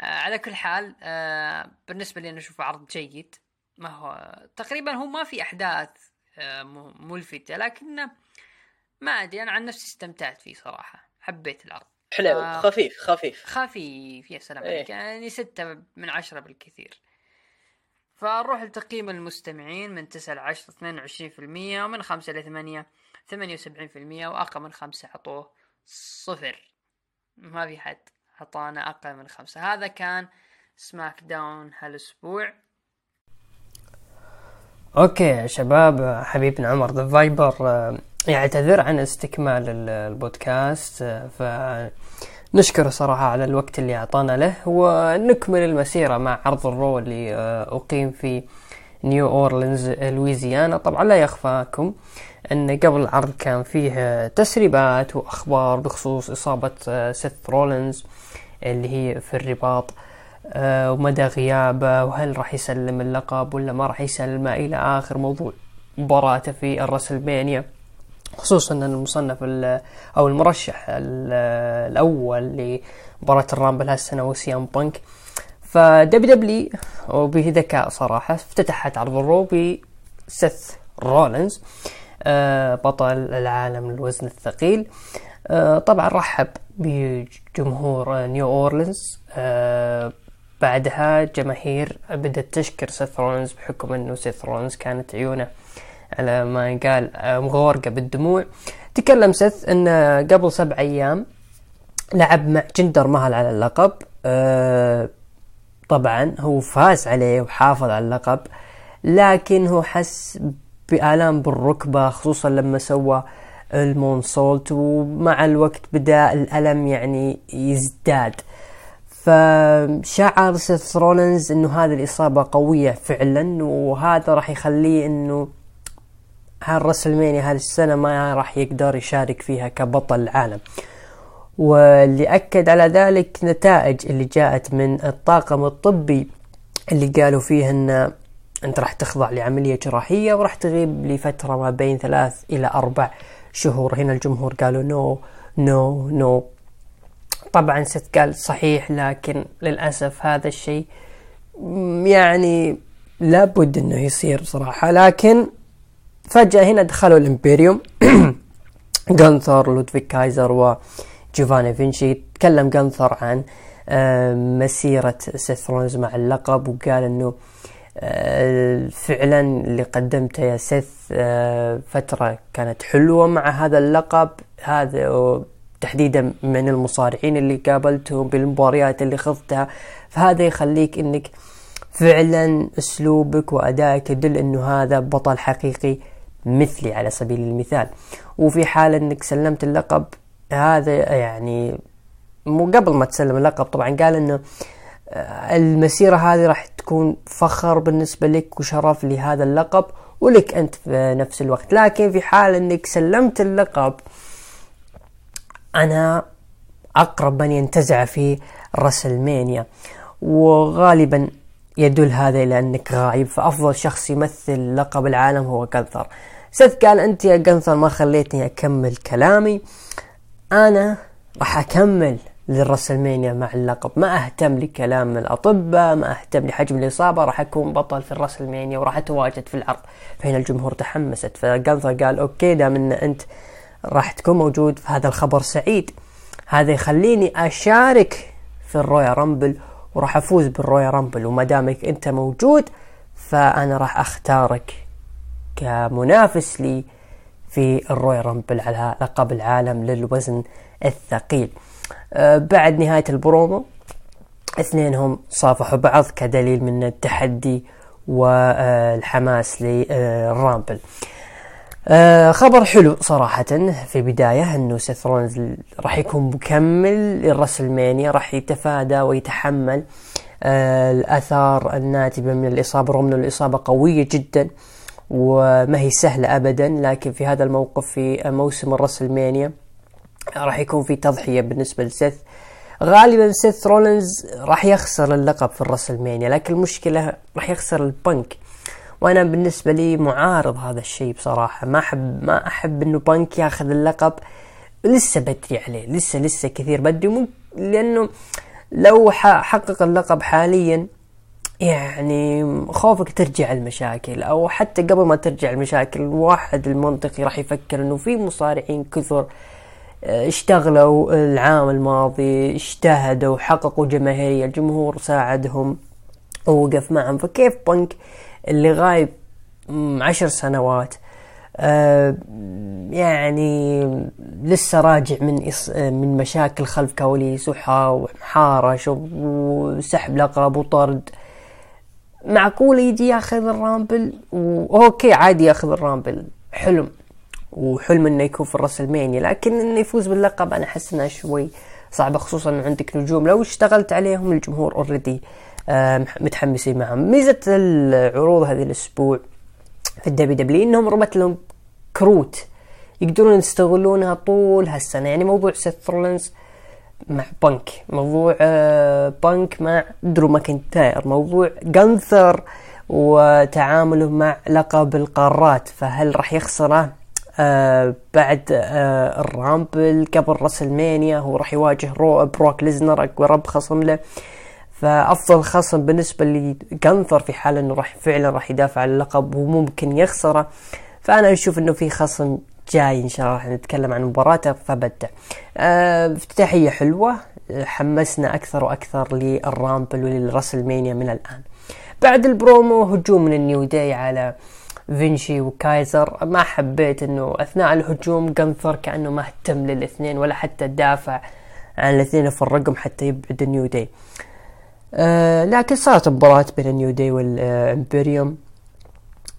على كل حال آه بالنسبة لي أنا اشوفه عرض جيد. ما هو تقريبا هو ما في أحداث آه ملفتة لكنه ما أدري أنا عن نفسي استمتعت فيه صراحة. حبيت العرض. حلو آه خفيف خفيف. خفيف يا سلام عليك. إيه. يعني ستة من عشرة بالكثير. فنروح لتقييم المستمعين من تسعة لعشرة اثنين وعشرين في المية ومن خمسة لثمانية ثمانية وسبعين في المية وأقل من خمسة عطوه صفر. ما في حد. عطانا أقل من خمسة. هذا كان سماك داون هالأسبوع. okay يا شباب حبيبنا عمر ذا فايبر آه، يعتذر عن استكمال البودكاست آه، فنشكره صراحة على الوقت اللي أعطانا له ونكمل المسيرة مع عرض الرو اللي آه، أقيم في نيو أورلينز لويزيانا. طبعا لا يخفاكم أن قبل العرض كان فيه تسريبات وأخبار بخصوص إصابة سيث رولينز. اللي هي في الرباط آه، ومدى غيابه وهل راح يسلم اللقب ولا ما راح يسلمه إلى آخر موضوع مباراته في الرسلمانيا. خصوصا أن المصنف أو المرشح الأول لمباراة الرامبل هالسنة هو سي ام بانك. ف WWE وبذكاء صراحة افتتحت عرض الرو بسيث رولينز آه، بطل العالم للوزن الثقيل. آه، طبعا رحب بجمهور نيو أورلينز. بعدها جماهير بدأت تشكر سيث رولينز بحكم إنه سيث رولينز كانت عيونه على ما يقال مغورقة بالدموع. تكلم سيث انه قبل سبع أيام لعب مع جندر مهال على اللقب. أه طبعا هو فاز عليه وحافظ على اللقب لكن هو حس بآلام بالركبة خصوصا لما سوى ال moonsault ومع الوقت بدأ الألم يعني يزداد. فشعر سيث رولنز إنه هذه الإصابة قوية فعلا وهذا راح يخليه إنه هالرسلمانيا هذه السنة ما راح يقدر يشارك فيها كبطل العالم. واللي أكد على ذلك نتائج اللي جاءت من الطاقم الطبي اللي قالوا فيه إن أنت راح تخضع لعملية جراحية وراح تغيب لفترة ما بين ثلاث إلى أربع شهور. هنا الجمهور قالوا no no no طبعا سيث قال صحيح لكن للأسف هذا الشيء يعني لابد إنه يصير صراحة. لكن فجأة هنا دخلوا الإمبيريوم. جانثر لودفيغ كايزر وجوفاني فينشي. تكلم جانثر عن آه، مسيرة سيث مع اللقب وقال إنه فعلا اللي قدمته يا سيث آه، فترة كانت حلوة مع هذا اللقب. هذا تحديدا من المصارعين اللي قابلتهم بالمباريات اللي خضتها فهذا يخليك إنك فعلا أسلوبك وأدائك يدل إنه هذا بطل حقيقي مثلي على سبيل المثال. وفي حال إنك سلمت اللقب هذا يعني مو قبل ما تسلم اللقب طبعا قال إنه آه، المسيرة هذه راح تكون فخر بالنسبة لك وشرف لهذا اللقب ولك أنت في نفس الوقت. لكن في حال إنك سلمت اللقب أنا أقرب من ينتزع في رسلمانيا وغالبا يدل هذا إلى أنك غايب فأفضل شخص يمثل لقب العالم هو جنثر. سيث قال أنت يا جنثر ما خليتني أكمل كلامي أنا راح أكمل للرسلمانيا مع اللقب. ما أهتم لكلام الأطباء ما أهتم لحجم الإصابة راح أكون بطل في الرسلمانيا وراح أتواجد في العرض فهنا الجمهور تحمست فجنثر قال أوكي دام أن أنت راح تكون موجود في هذا الخبر سعيد. هذا يخليني أشارك في الرويال رامبل وراح أفوز بالرويال رامبل. وما دامك أنت موجود فأنا راح أختارك كمنافس لي في الرويال رامبل على لقب العالم للوزن الثقيل. بعد نهاية البرومو اثنينهم صافحوا بعض كدليل من التحدي والحماس للرامبل آه خبر حلو صراحة في بداية إنه سيث رولنز راح يكون مكمل لل WrestleMania راح يتفادى ويتحمل آه الأثار الناتجة من الإصابة رغم إنه الإصابة قوية جدا وما هي سهلة ابدا لكن في هذا الموقف في موسم ال WrestleMania راح يكون في تضحية بالنسبة لسيث. غالبا سيث رولنز راح يخسر اللقب في ال WrestleMania لكن المشكلة راح يخسر لبنك. وأنا بالنسبة لي معارض هذا الشيء بصراحة. ما احب ما أحب إنه بانك ياخذ اللقب. لسه بدري عليه لسه لسه كثير بدري. لأنه لو حقق اللقب حاليا يعني خوفك ترجع المشاكل. أو حتى قبل ما ترجع المشاكل الواحد المنطقي راح يفكر إنه في مصارعين كثر اشتغلوا العام الماضي اجتهدوا حققوا جماهيرية الجمهور ساعدهم ووقف معهم. فكيف بنك اللي غايب عشر سنوات آه يعني لسه راجع من من مشاكل خلف كواليس وحارش وسحب لقب وطرد. معقول يجي ياخذ ال Rumble؟ و okay عادي ياخذ ال Rumble. حلم. وحلم إنه يكون في ال WrestleMania لكن إنه يفوز باللقب أنا أحس إنه شوي صعبه خصوصا إنه عندك نجوم. لو اشتغلت عليهم الجمهور already آه متحمسين معهم. ميزة العروض هذه الأسبوع في ال WW إنهم ربط لهم كروت يقدرون يستغلونها طول هالسنة. يعني موضوع سيث رولنز مع بنك موضوع آه، بنك مع درو ماكنتاير موضوع جانثر وتعامله مع لقب القارات فهل راح يخسره؟ آه بعد آه ال Rumble قبل WrestleMania هو راح يواجه رو بروك ليزنر اقرب خصم له. فأفضل خصم بالنسبة لجانثر في حال إنه راح فعلا راح يدافع عن اللقب وممكن يخسره. فأنا أشوف إنه في خصم جاي إن شاء الله راح نتكلم عن مباراته فبداية آه، افتتاحية حلوة حمسنا أكثر وأكثر لل Rumble ولل WrestleMania من الآن. بعد البرومو هجوم من ال New Day على فينشي وكايزر. ما حبيت إنه أثناء الهجوم جنثر كأنه ما اهتم للاثنين ولا حتى دافع عن الاثنين يفرقهم حتى يبعد ال New Day. آه لكن صارت مباراة بين ال New Day وال Imperium.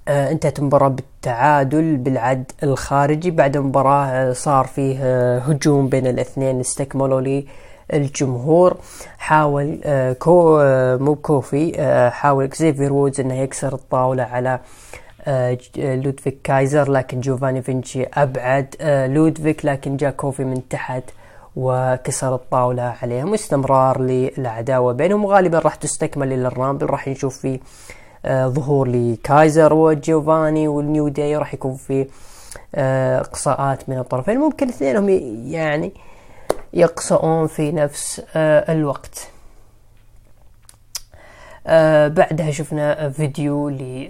آه انتهت المباراة بالتعادل بالعد الخارجي. بعد المباراة آه صار فيه آه هجوم بين الاثنين استكملوا لي الجمهور حاول آه كو آه مو كوفي آه حاول إكزيفير وودز إنه يكسر الطاولة على آه لودفيك كايزر لكن جوفاني فينشي أبعد. آه لودفيك لكن جاء كوفي من تحت وكسر الطاولة عليهم. واستمرار للعداوة بينهم. غالبا راح تستكمل إلى ال Rumble. راح نشوف فيه آه، ظهور لكايزر وجيوفاني وال New Day. راح يكون في آه، اقصاءات من الطرفين. ممكن اثنينهم يعني يقصون في نفس آه، الوقت. بعدها شفنا فيديو ل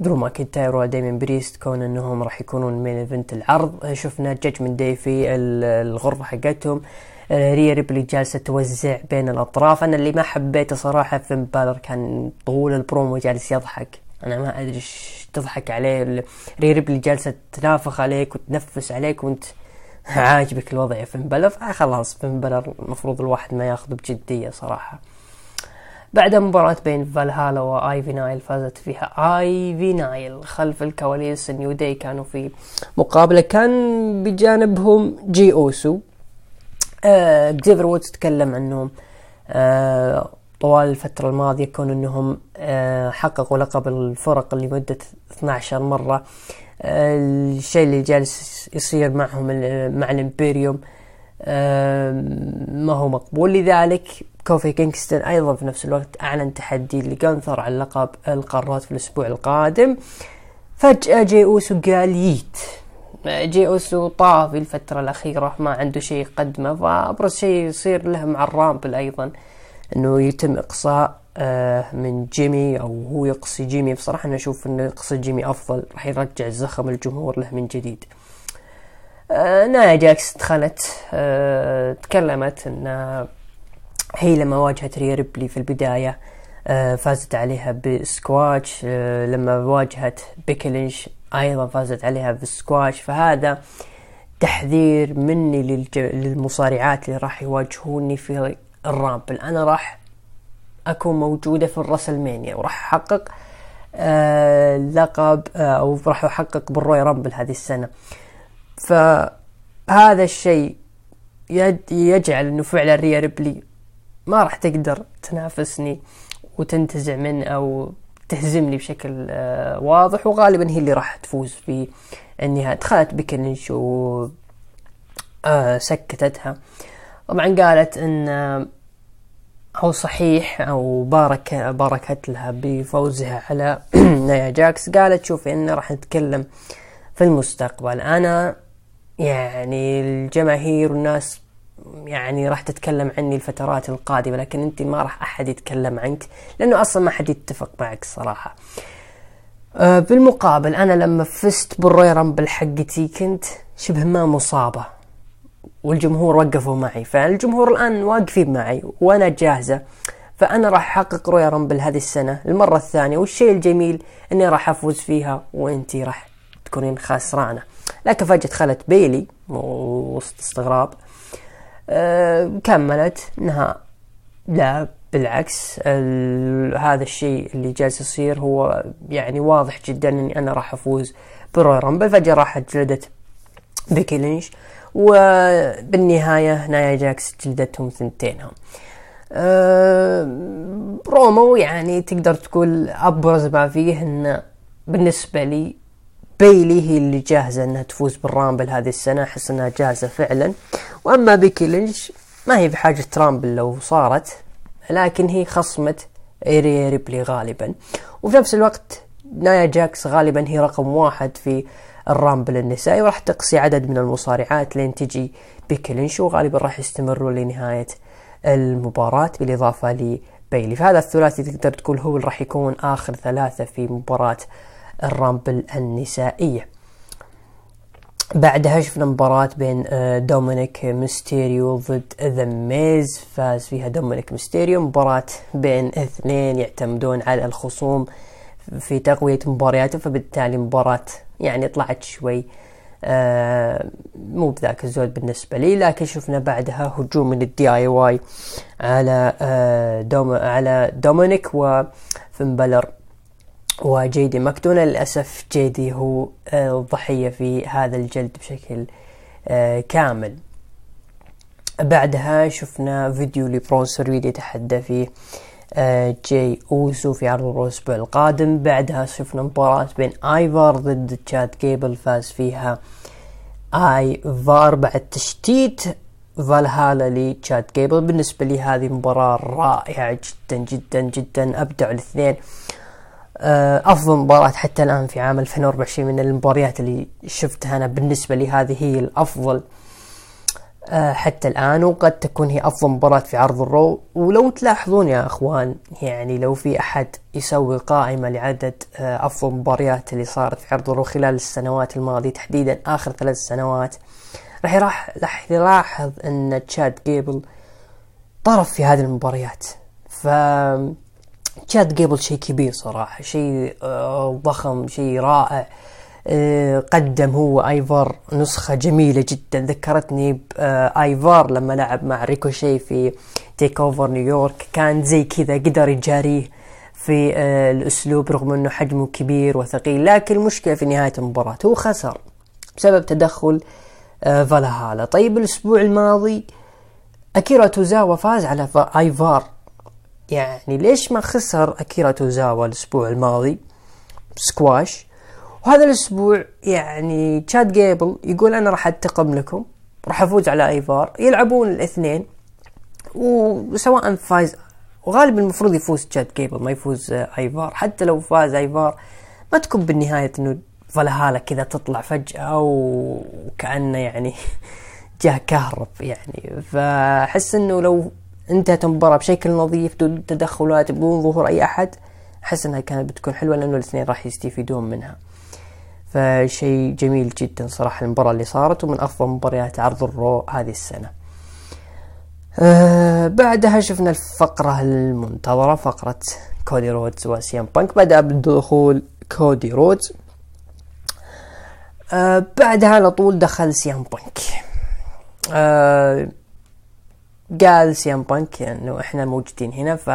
درو ماكنتاير وداميان بريست كون إنهم راح يكونون main event العرض. شفنا Judgment Day في الغرفة حقتهم. ريا ريبلي جالسة توزع بين الأطراف. أنا اللي ما حبيته صراحة فين بالر كان طول البرومو جالس يضحك. أنا ما أدري إيش تضحك عليه. ريا ريبلي جالسة تنافخ عليك وتنفس عليك وأنت عاجبك الوضع فين بالر. خلاص فين بالر المفروض الواحد ما ياخذه بجدية صراحة. بعد مباراة بين فالهالا وآيفي نايل فازت فيها آيفي نايل خلف الكواليس. New Day كانوا في مقابلة. كان بجانبهم جي أوسو. آه اكزيفر وودز تكلم عنهم آه طوال الفترة الماضية كون أنهم آه حققوا لقب الفرق لمدة 12 مرة. آه الشيء اللي جالس يصير معهم مع ال Imperium آه ما هو مقبول. لذلك كوفي كينغستون أيضا في نفس الوقت أعلن تحدي لجانثر على لقب القارات في الأسبوع القادم. فجأة جي أوسو قال yeet. جي أوسو طافي الفترة الأخيرة ما عنده شيء يقدمه فأبرز شيء يصير له مع ال Rumble أيضا أنه يتم إقصاء آه، من جيمي أو هو يقصي جيمي. بصراحة أنا أشوف أنه يقصي جيمي أفضل راح يرجع الزخم الجمهور له من جديد. آه نايا جاكس دخلت آه تكلمت أن هي لما واجهت ريا ريبلي في البداية آه فازت عليها بسكواتش آه لما واجهت بيكي لينش أيضا فازت عليها في السكواش فهذا تحذير مني للج... للمصارعات اللي راح يواجهوني في ال Rumble. أنا راح أكون موجودة في ال WrestleMania وراح أحقق آه لقب أو راح أحقق بال Royal Rumble هذه السنة. فهذا الشيء يجعل إنه فعلا ريا ريبلي ما راح تقدر تنافسني وتنتزع من أو تهزمني بشكل آه، واضح وغالبا هي اللي راح تفوز في النهاية دخلت بكنش و آه، سكتتها. طبعا قالت إن آه، هو صحيح أو بارك باركت لها بفوزها على نايا جاكس. قالت شوفي إن راح نتكلم في المستقبل. أنا يعني الجماهير والناس يعني راح تتكلم عني الفترات القادمة لكن أنت ما راح أحد يتكلم عنك لأنه أصلا ما حد يتفق معك الصراحة أه بالمقابل أنا لما فزت بالروي رامبل حقتي كنت شبه ما مصابة والجمهور وقفوا معي. فالجمهور الآن واقفين معي وأنا جاهزة. فأنا راح أحقق رويا رامبل هذه السنة المرة الثانية والشيء الجميل إني راح أفوز فيها وانتي راح تكونين خسرانة لكن فجأة دخلت بيلي وسط استغراب كملت. إنها لا بالعكس هذا الشيء اللي جالس يصير هو يعني واضح جدا إني أنا راح أفوز ب Royal Rumble. فجأة راحت جلدت بيكي لينش وبالنهاية نايا جاكس جلدتهم ثنتينهم. أه رومو يعني تقدر تقول أبرز ما فيه انه بالنسبة لي بيلي هي اللي جاهزة إنها تفوز بال Rumble هذه السنة. أحس إنها جاهزة فعلا. وأما بيكي لينش ما هي بحاجة Rumble لو صارت لكن هي خصمة ريا ريبلي غالبا. وفي نفس الوقت نايا جاكس غالبا هي رقم واحد في ال Rumble النسائي وراح تقصي عدد من المصارعات لين تجي بيكي لينش وغالبا راح يستمروا لنهاية المباراة بالإضافة لبيلي. فهذا الثلاثي تقدر تقول هو اللي راح يكون آخر ثلاثة في مباراة ال Rumble النسائية بعدها شفنا مباراة بين دومينيك ميستيريو ضد ذا ميز. فاز فيها دومينيك ميستيريو. مباراة بين اثنين يعتمدون على الخصوم في تقوية مبارياتهم فبالتالي مباراة يعني طلعت شوي آه مو بذاك الزود بالنسبة لي. لكن شفنا بعدها هجوم من ال DIY على آه دوم على دومينيك وفين بلر وجيدي ماكدونا للأسف جيدي هو الضحية في هذا الجلد بشكل كامل. بعدها شفنا فيديو لبرونسون ريد يتحدى فيه جاي أوسو في عرض الأسبوع القادم. بعدها شفنا مباراة بين آيفار ضد تشاد جيبل فاز فيها آيفار بعد تشتيت فالهالا لتشاد جيبل بالنسبة لي هذه مباراة رائعة جدا جدا جدا ابدعوا الاثنين. أفضل مباراة حتى الآن في عام 2024 من المباريات اللي شفتها أنا بالنسبة لي هذه هي الأفضل حتى الآن وقد تكون هي أفضل مباراة في عرض ال Raw. ولو تلاحظون يا أخوان يعني لو في أحد يسوي قائمة لعدد أفضل مباريات اللي صارت في عرض ال Raw خلال السنوات الماضية تحديدا آخر ثلاث سنوات راح راح يلاحظ أن تشاد جيبل طرف في هذه المباريات. ف تشاد جيبل شيء كبير صراحة شيء ضخم شيء رائع. قدم هو ايفار نسخة جميلة جدا. ذكرتني بايفار لما لعب مع ريكوشي في TakeOver نيويورك كان زي كذا قدر يجاريه في الأسلوب رغم إنه حجمه كبير وثقيل لكن المشكلة في نهاية المباراة هو خسر بسبب تدخل فالهالا. طيب الأسبوع الماضي أكيرا توزاوا فاز على ايفار يعني ليش ما خسر أكيرا توزاوا الأسبوع الماضي؟ سكواش. وهذا الأسبوع يعني تشاد جيبل يقول أنا راح أنتقم لكم راح أفوز على أيفار. يلعبون الاثنين وسواء فاز وغالبا المفروض يفوز تشاد جيبل ما يفوز أيفار. حتى لو فاز أيفار ما تكون بالنهاية إنه فالهالا كذا تطلع فجأة وكأنه يعني جاه كهرب يعني. فأحس إنه لو انتهت المباراة بشكل نظيف بدون تدخلات بدون ظهور أي أحد أحس أنها كانت بتكون حلوة لأنه الاثنين راح يستفيدون منها. فشيء جميل جدا صراحة المباراة اللي صارت ومن أفضل مباريات عرض الرو هذه السنة. أه بعدها شفنا الفقرة المنتظرة فقرة كودي رودز وسيام بانك. بدأ بدخول كودي رودز. أه بعدها على طول دخل سيام بانك. أه قال سيام بانك إنه إحنا موجودين هنا ف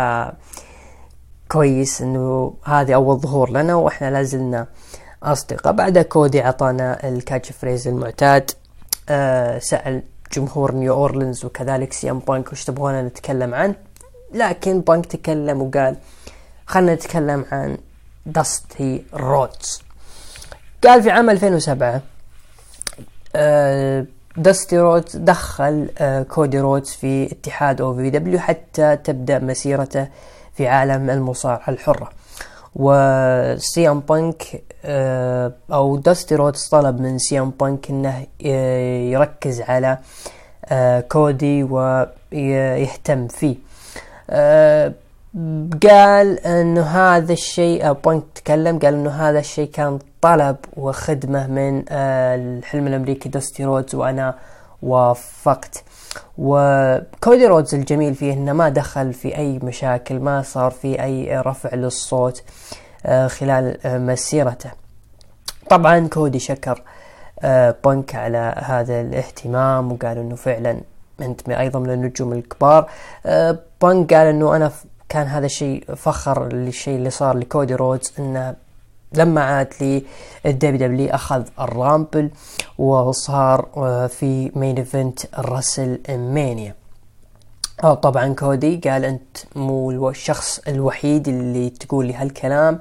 كويس إنه هذه أول ظهور لنا وإحنا لازلنا أصدقاء. بعدها كودي عطانا ال catchphrase المعتاد أه سأل جمهور نيو أورلينز وكذلك سيام بانك وش تبغونا نتكلم عنه لكن بانك تكلم وقال خلنا نتكلم عن داستي رودز قال في عام 2007 أه داستي رودز دخل آه كودي رودز في اتحاد OVW حتى تبدأ مسيرته في عالم المصارعة الحرة. وسيام بانك آه أو داستي رودز طلب من سيام بانك إنه يركز على آه، كودي ويهتم فيه. آه، قال إنه هذا الشيء بونك تكلم قال إنه هذا الشيء كان طلب وخدمة من آه، الحلم الأمريكي دوستي رودز وأنا وافقت. وكودي رودز الجميل فيه إنه ما دخل في أي مشاكل ما صار في أي رفع للصوت خلال مسيرته. طبعا كودي شكر بونك على هذا الاهتمام وقال إنه فعلا أنت أيضا من النجوم الكبار. بونك قال إنه أنا كان هذا الشيء فخر للشيء اللي صار لكودي رودز إنه لما عاد لي ال WWE أخذ ال Rumble وصار في main event ال WrestleMania طبعا كودي قال أنت مو الشخص الوحيد اللي تقول لي هالكلام.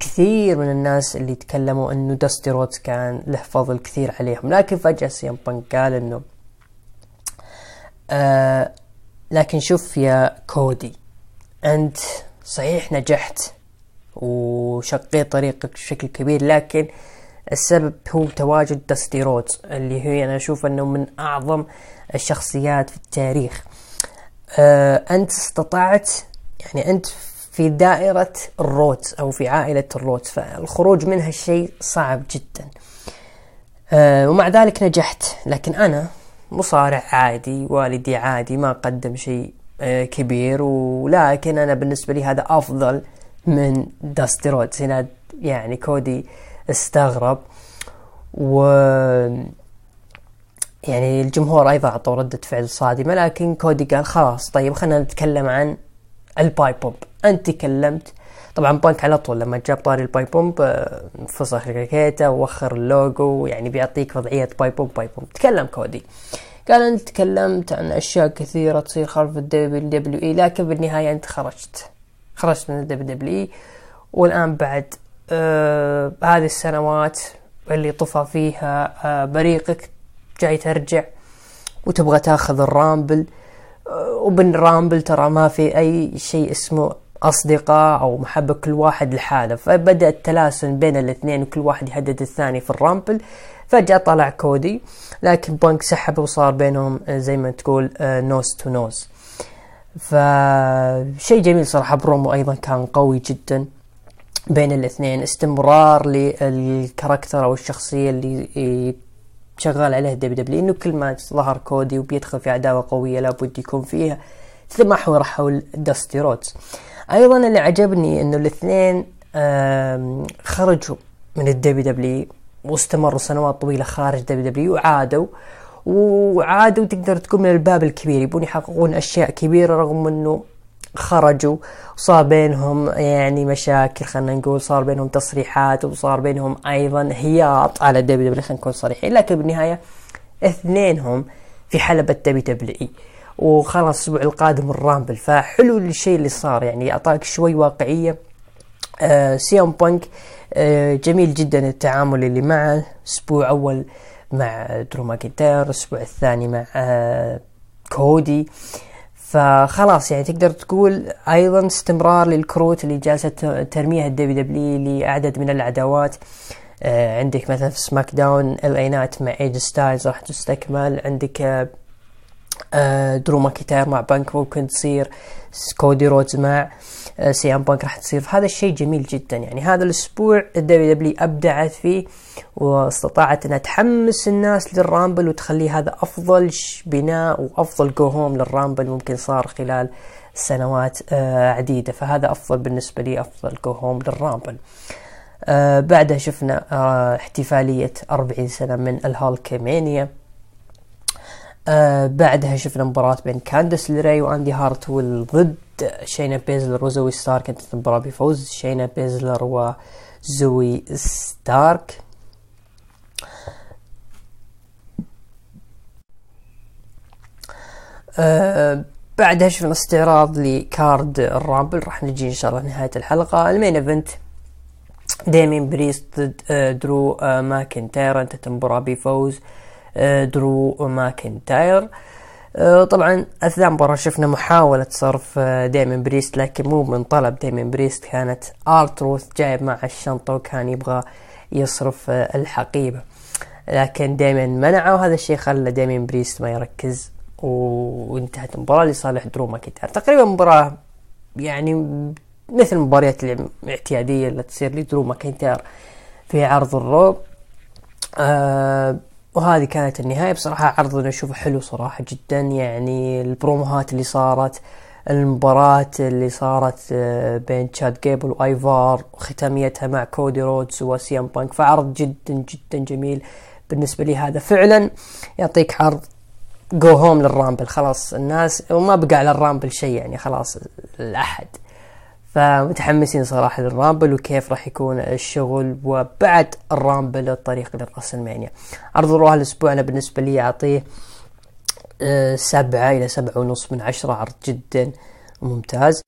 كثير من الناس اللي تكلموا إنه داستي رودز كان له فضل كثير عليهم لكن فجأة سيام بانك قال إنه آه لكن شوف يا كودي. أنت صحيح نجحت وشقيت طريقك بشكل كبير لكن السبب هو تواجد داستي رودز اللي هي أنا أشوف أنه من أعظم الشخصيات في التاريخ. آه أنت استطعت يعني أنت في دائرة الرودز أو في عائلة الرودز فالخروج منها شيء صعب جدا. أه ومع ذلك نجحت لكن أنا مصارع عادي والدي عادي ما قدم شيء كبير ولكن أنا بالنسبة لي هذا أفضل من داستي رودز هنا يعني كودي استغرب و يعني الجمهور أيضا اعطوا ردة فعل صادمة لكن كودي قال خلاص طيب خلينا نتكلم عن ال pipe bomb أنت تكلمت طبعا بانك على طول لما جاب طاري ال pipe bomb آه، فسخ الجاكيتة ووخر اللوجو يعني بيعطيك وضعية pipe bomb pipe bomb تكلم كودي. قال انت تكلمت عن أشياء كثيرة تصير خلف ال WWE لكن بالنهاية أنت خرجت. خرجت من ال WWE والآن بعد آه هذه السنوات اللي طفى فيها آه بريقك جاي ترجع وتبغى تاخذ ال Rumble. وبال Rumble ترى ما في أي شيء اسمه أصدقاء أو محبة كل واحد لحاله. فبدأ التلاسن بين الاثنين وكل واحد يهدد الثاني في ال Rumble. فجأة طلع كودي لكن بانك سحب وصار بينهم زي ما تقول nose to nose فشيء جميل صراحة برومو أيضا كان قوي جدا بين الاثنين. استمرار لل character أو الشخصية اللي شغال عليه WWE إنه كل ما ظهر كودي وبيدخل في عداوة قوية لابد يكون فيها تتمحور حول داستي رودز أيضا اللي عجبني إنه الاثنين خرجوا من ال WWE واستمروا سنوات طويلة خارج WWE وعادوا. وعادوا تقدر تقول من الباب الكبير يبون يحققون أشياء كبيرة رغم إنه خرجوا وصار بينهم يعني مشاكل خلينا نقول صار بينهم تصريحات وصار بينهم أيضا هياط على WWE خلينا نكون صريحين. لكن بالنهاية اثنينهم في حلبة WWE وخلاص الأسبوع القادم ال Rumble فحلو الشيء اللي صار يعني أعطاك شوي واقعية. آه سي ام بانك آه جميل جدا التعامل اللي معه. أسبوع أول مع درو ماكنتاير الأسبوع الثاني مع آه كودي. فخلاص يعني تقدر تقول أيضا استمرار للكروت اللي جالسة ترميها ال WWE لاعداد من العداوات. آه عندك مثلا في SmackDown ال إي نايت مع إيه جي ستايلز راح تستكمل. عندك آه درو مع بانك ممكن تصير. كودي رودز مع آه سي ام بانك راح تصير. فهذا الشيء جميل جدا. يعني هذا الأسبوع ال WWE أبدعت فيه واستطاعت انها تحمس الناس لل Rumble وتخليه هذا أفضل بناء وأفضل go home لل Rumble ممكن صار خلال سنوات آه عديدة. فهذا أفضل بالنسبة لي أفضل go home لل Rumble. آه بعدها شفنا احتفالية 40 سنة من ال Hulkamania آه بعدها شفنا مباراة بين كانديس ليراي وإندي هارتويل ضد شينا بيزلر وزوي ستارك. كانت المباراة بفوز شينا بيزلر وزوي ستارك. آه بعدها شفنا استعراض ل card ال Rumble. راح نجي إن شاء الله نهاية الحلقة. ال main event ديمين بريست ضد آه درو آه ماكنتاير انتهت المباراة بفوز آه درو ماكنتاير. آه طبعا أثناء المباراة شفنا محاولة صرف آه ديمين بريست لكن مو من طلب ديمين بريست كانت ار تروث جايب مع الشنطة وكان يبغى يصرف الحقيبة. لكن داميان منعه وهذا الشيء خلى داميان بريست ما يركز وانتهت المباراة لصالح درو ماكنتاير. تقريبا مباراة يعني مثل المباريات الاعتيادية اللي تصير لدرو ماكنتاير في عرض ال Raw. آه وهذه كانت النهاية. بصراحة عرض أنا أشوفه حلو صراحة جدا. يعني البروموهات اللي صارت المباراة اللي صارت آه، بين تشاد جيبل وآيفار وختاميتها مع كودي رودز وسي ام بانك. فعرض جدا جدا جميل بالنسبة لي هذا. فعلا يعطيك عرض go home لل Rumble. خلاص الناس وما بقى على ال Rumble شيء يعني خلاص الأحد. فمتحمسين صراحة لل Rumble وكيف راح يكون الشغل وبعد ال Rumble الطريق لل WrestleMania عرض Raw ها الأسبوع أنا بالنسبة لي أعطيه أه سبعة إلى سبعة ونص من عشرة عرض جدا ممتاز.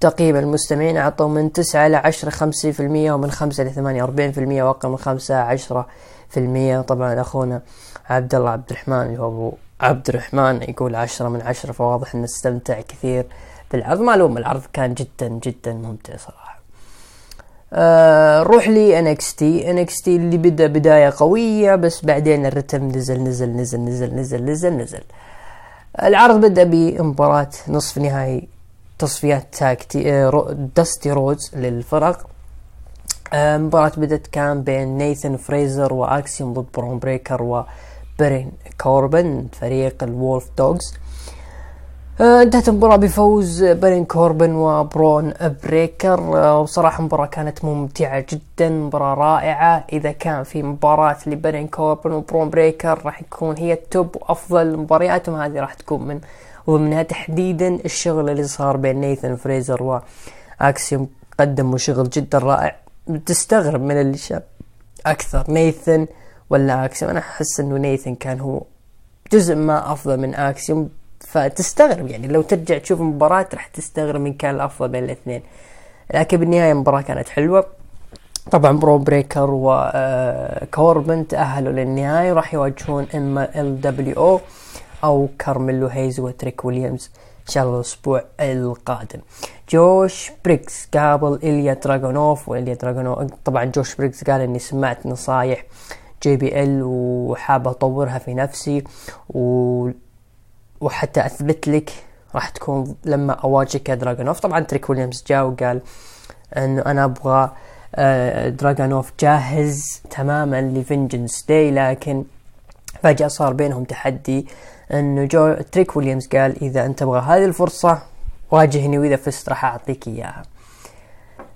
تقييم المستمعين أعطوا من تسعة إلى عشرة خمسين في المية ومن خمسة إلى ثمانية وأربعين في المية وأقل من خمسة عشرة في المية. طبعا أخونا عبد الله عبد الرحمن اللي هو أبو عبد الرحمن يقول عشرة من عشرة فواضح أنه استمتع كثير. بالعرض ما الوم العرض كان جدا جدا ممتع صراحة. آه نروح ل NXT NXT اللي بدأ بداية قوية بس بعدين الرتم نزل نزل نزل نزل نزل نزل نزل. العرض بدأ بمباراة نصف نهائي تصفيات tag team آه داستي رودز للفرق. آه مباراة بدت كان بين نيثن فريزر واكسيوم ضد برون بريكر وبارين كوربن فريق ال Wolf Dogs انتهت المباراة بفوز بارين كوربن وبرون بريكر. وصراحة آه، المباراة كانت ممتعة جدا مباراة رائعة. إذا كان في مباراة لبارين كوربن وبرون بريكر راح يكون هي ال top وأفضل مبارياتهم. هذه راح تكون من ومنها تحديدا الشغل اللي صار بين نيثن فريزر وأكسيوم. قدموا شغل جدا رائع. تستغرب من اللي شاب أكثر نيثن ولا أكسيوم؟ أنا أحس إنه نيثن كان هو جزء ما أفضل من أكسيوم. فتستغرب يعني لو ترجع تشوف المباراة راح تستغرب من كان الأفضل بين الاثنين. لكن بالنهاية المباراة كانت حلوة. طبعا برون بريكر وكوربن آه، تأهلوا للنهاية وراح يواجهون اما LWO أو كارميلو هيز وتريك ويليامز إن شاء الله الأسبوع القادم. جوش بريقز قابل إليا دراغونوف وإليا دراغونوف طبعا جوش بريقز قال إني سمعت نصايح جي بي إل وحاب أطورها في نفسي و وحتى أثبت لك راح تكون لما أواجهك دراجونوف طبعا تريك ويليامز جاء وقال إنه أنا أبغى آه، دراجونوف جاهز تماما ل Vengeance Day لكن فجأة صار بينهم تحدي إنه جو تريك ويليامز قال إذا أنت تبغى هذه الفرصة واجهني وإذا فزت راح أعطيك إياها.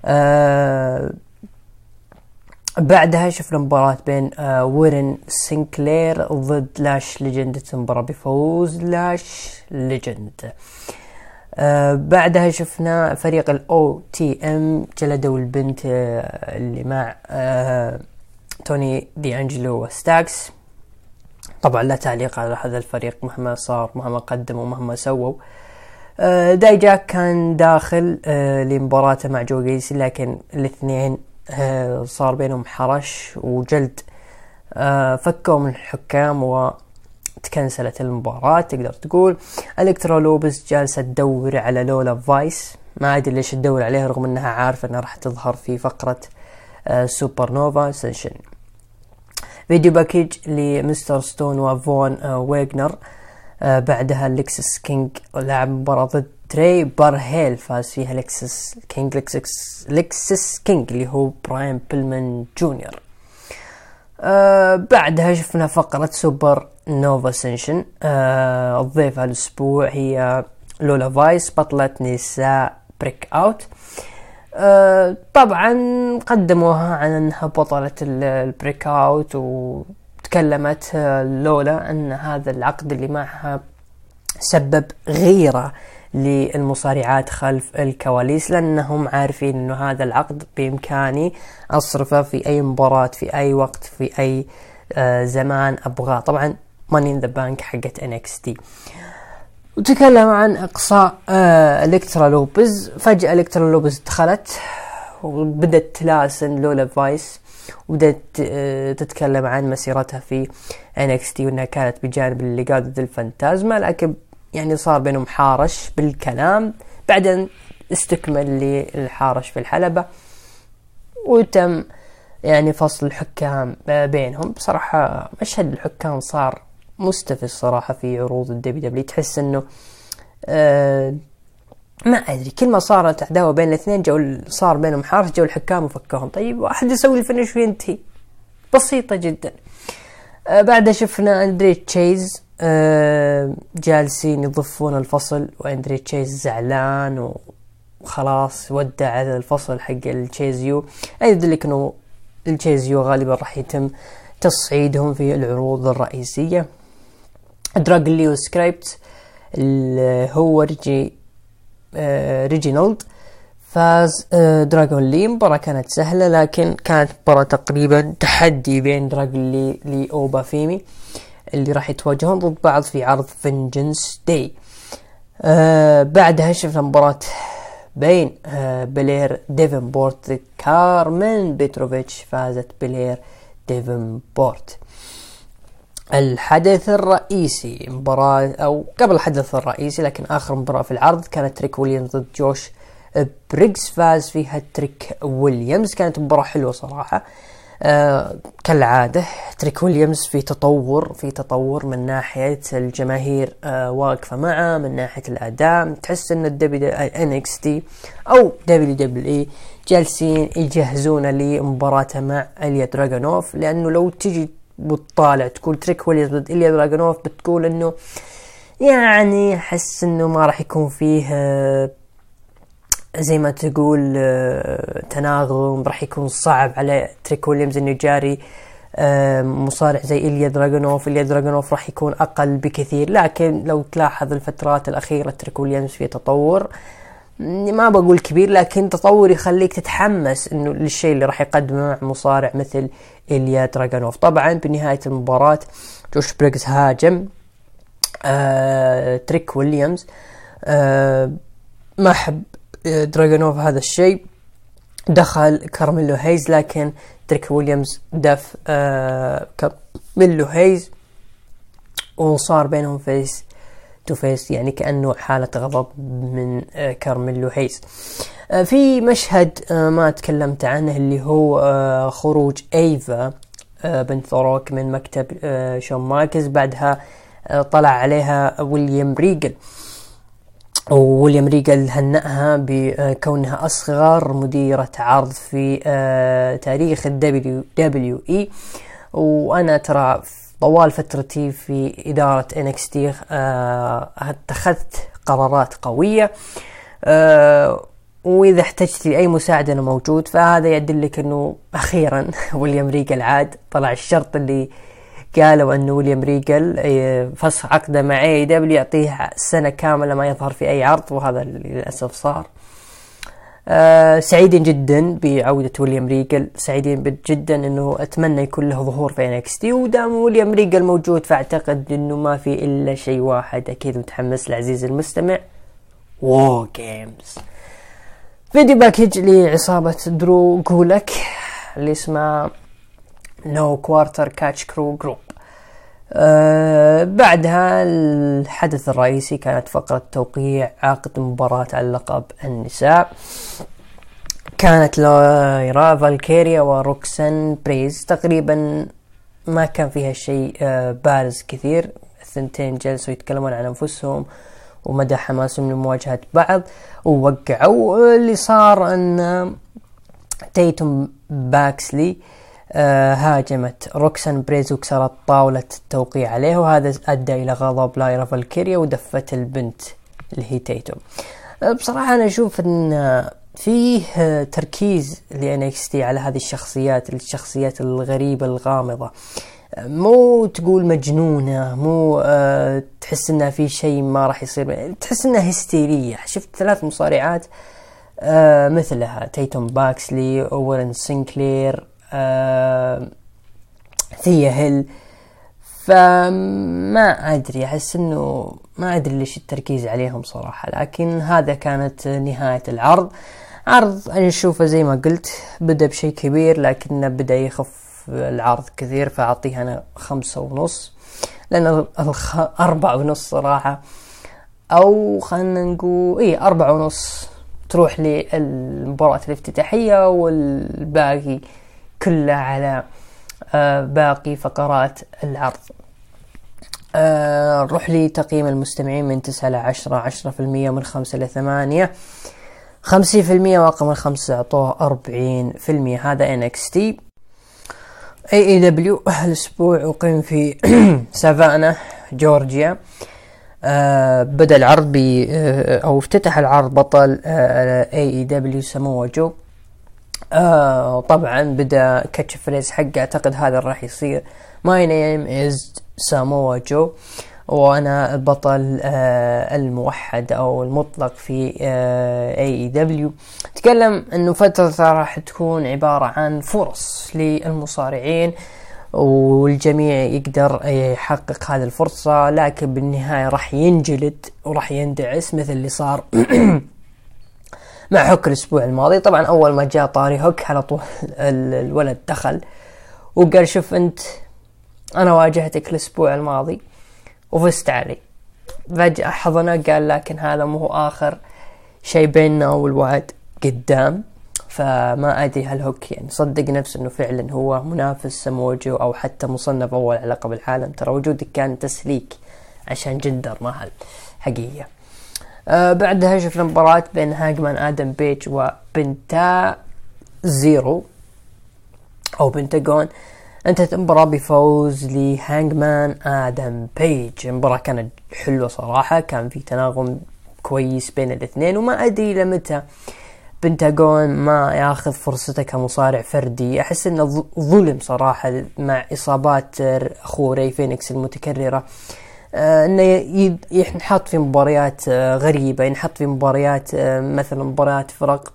أه بعدها شفنا مباراة بين آه رين سينكلير ضد لاش ليجند. مباراة بفوز لاش ليجند. آه بعدها شفنا فريق ال OTM جلدوا البنت آه اللي مع توني دي انجلو وستاكس. طبعا لا تعليق على هذا الفريق مهما صار مهما قدموا مهما سووا. آه دايجاك كان داخل لمباراته مع جو لكن الاثنين صار بينهم حرش وجلد. آه، فكوهم الحكام وتكنسلت المباراة. تقدر تقول الكترا لوبس جالسة تدور على لولا فايس. ما أدري ليش تدور عليها رغم إنها عارفة إنها راح تظهر في فقرة آه، Supernova Session. video package لمستر ستون وفون ويغنر بعدها لكسس كينج لعب مباراة ضد تري بارهيل فاز فيها لكسس كينج لكسس لكسس كينج اللي هو براين بيلمان جونيور. آه بعدها شفنا فقرة Supernova Session آه الضيف هالاسبوع هي لولا فايس بطلة نساء Breakout. آه طبعا قدموها عن أنها بطلة ال Breakout وتكلمت لولا أن هذا العقد اللي معها سبب غيرة للمصارعات خلف الكواليس لأنهم عارفين أنه هذا العقد بإمكاني أصرفه في أي مباراة في أي وقت في أي آه زمان أبغاه. طبعا Money in the Bank حقت NXT وتكلم عن إقصاء آه إلكترا لوبز فجأة إلكترا لوبز دخلت وبدت تلاسن لولا فايس وبدأت آه، تتكلم عن مسيرتها في NXT وإنها كانت بجانب ليغادو ديل فانتازما. لكن يعني صار بينهم حرش بالكلام بعدين استكمل الحرش في الحلبة وتم يعني فصل الحكام بينهم. بصراحة مشهد الحكام صار مستفز صراحة في عروض ال WW. تحس إنه آه ما أدري كل ما صارت عداوة بين الاثنين جو صار بينهم حرش جو الحكام وفكهم. طيب واحد يسوي ال finish وينتهي. بسيطة جدا. آه بعدها شفنا أندري تشيز آه جالسين يضفون الفصل وأندري تشيز زعلان وخلاص ودع الفصل حق التشيز يو. يدلك إنه التشيز يو غالبا راح يتم تصعيدهم في العروض الرئيسية. دراجون لي وسكريبت هو ريجي آه ريجينالد فاز آه دراجون لي مباراة كانت سهلة لكن كانت مباراة تقريبا تحدي بين دراجون لي لأوبا فيمي اللي راح يتواجهون ضد بعض في عرض Vengeance Day آه بعدها شفنا مباراة بين آه بلير ديفنبورت كارمن بيتروفيتش فازت بلير ديفنبورت. الحدث الرئيسي مباراة أو قبل الحدث الرئيسي لكن آخر مباراة في العرض كانت تريك ويليامز ضد جوش بريكس فاز فيها تريك ويليامز. كانت مباراة حلوة صراحة. كالعادة تريك ويليامز في تطور في تطور من ناحية الجماهير آه واقفة معه من ناحية الأداء. تحس أن ال W NXT أو WWE جالسين يجهزون لمباراته مع إليا دراجونوف لأنه لو تجي وتطالع تقول تريك ويليامز ضد إليا دراجونوف بتقول أنه يعني أحس أنه ما راح يكون فيه آه زي ما تقول تناغم راح يكون صعب على تريك ويليامز إنه يجاري. مصارع زي إليا دراجونوف إليا دراجونوف راح يكون أقل بكثير. لكن لو تلاحظ الفترات الأخيرة تريك ويليامز في تطور ما بقول كبير لكن تطور يخليك تتحمس إنه للشيء اللي راح يقدمه مع مصارع مثل إليا دراجونوف طبعا بنهاية المباراة جوش بريكس هاجم. آه تريك ويليامز. آه ما حب دراجونوف هذا الشيء. دخل كارميلو هيز لكن تريك ويليامز دف آه كارميلو هيز وصار بينهم face to face يعني كأنه حالة غضب من آه كارميلو هيز. آه في مشهد ما تكلمت عنه اللي هو خروج إيفا بنت ذا روك من مكتب شون مايكلز بعدها طلع عليها ويليام ريجل. وويليام ريجل هنأها بكونها أصغر مديرة عرض في تاريخ ال WWE. وأنا ترى طوال فترتي في إدارة NXT اتخذت قرارات قوية وإذا احتجت لأي مساعدة أنا موجود. فهذا يدلك أنه أخيرا ويليام ريجل عاد طلع الشرط اللي قالوا انه ويليام ريجل فسخ عقده مع AEW يعطيه سنة كاملة ما يظهر في أي عرض وهذا للأسف صار. أه سعيدين جدا بعودة ويليام ريجل سعيدين جدا إنه أتمنى يكون له ظهور في NXT ودام ويليام ريجل موجود فأعتقد إنه ما في إلا شيء واحد أكيد متحمس له عزيزي المستمع War Games video package لعصابة درو جولك اللي اسمه No Quarter Catch Crew group أه بعدها الحدث الرئيسي كانت فقرة توقيع عقد مباراة على لقب النساء. كانت لايرا فالكيريا وروكسان بيريز. تقريبا ما كان فيها شيء أه بارز كثير. الثنتين جلسوا يتكلمون عن أنفسهم ومدى حماسهم لمواجهة بعض ووقعوا. اللي صار أن تيتم باكسلي آه هاجمت روكسان بريز وكسرت طاولة التوقيع عليه وهذا أدى إلى غضب لايرا فالكيريا ودفت البنت اللي هي تيتم آه بصراحة أنا أشوف أن فيه آه تركيز ل NXT على هذه الشخصيات الشخصيات الغريبة الغامضة. مو تقول مجنونة مو أه تحس انها في شيء ما راح يصير. تحس إنها هستيرية. شفت ثلاث مصارعات مثلها. تيتوم باكسلي اورن سينكلير آه ثيا هيل. فما أدري أحس إنه ما أدري ليش التركيز عليهم صراحة لكن هذا كانت نهاية العرض. عرض أنا أشوفه زي ما قلت بدأ بشيء كبير لكنه بدأ يخف العرض كثير فأعطيه أنا خمسة ونص لأن الخ... أربعة ونص صراحة. أو خلينا نقول إي أربعة ونص تروح للمباراة الافتتاحية والباقي. كله على آه، باقي فقرات العرض آه، نروح لي تقييم المستمعين من تسعة إلى عشرة عشرة في المية من خمسة إلى ثمانية. خمسين في المية وأقل من خمسة أعطوه أربعين في المية. هذا NXT AEW الأسبوع أقيم في سافانا جورجيا. آه بدأ العرض ب آه أو افتتح العرض بطل AEW سمو جو آه طبعا بدا catchphrase حقه. أعتقد هذا راح يصير. my name is ساموا جو وأنا البطل آه الموحد أو المطلق في AEW تكلم إنه فترة راح تكون عبارة عن فرص للمصارعين والجميع يقدر يحقق هذه الفرصة. لكن بالنهاية راح ينجلد وراح يندعس مثل اللي صار مع هوك الأسبوع الماضي. طبعا أول ما جاء طاري هوك على طول الولد دخل وقال شوف أنت أنا واجهتك الأسبوع الماضي وفزت علي. فجأة حضنه قال لكن هذا مو آخر شيء بيننا والوعد قدام. فما أدري هل هوك يعني صدق نفسه إنه فعلا هو منافس سموجو أو حتى مصنف أول على لقب العالم. ترى وجودك كان تسليك عشان جندر ماهال حقيقة. آه بعدها شفنا مباراة بين هانجمان آدم بيج وبنتا زيرو أو بنتاجون انتهت المباراة بفوز لهانجمان آدم بيج. المباراة كانت حلوة صراحة كان في تناغم كويس بين الاثنين وما أدري لمتى بنتاغون ما ياخذ فرصته كمصارع فردي. أحس إنه ظلم صراحة مع إصابات اخوه ري فينيكس المتكررة. إنه ينحط في مباريات آه غريبة ينحط في مباريات آه مثلا مباريات فرق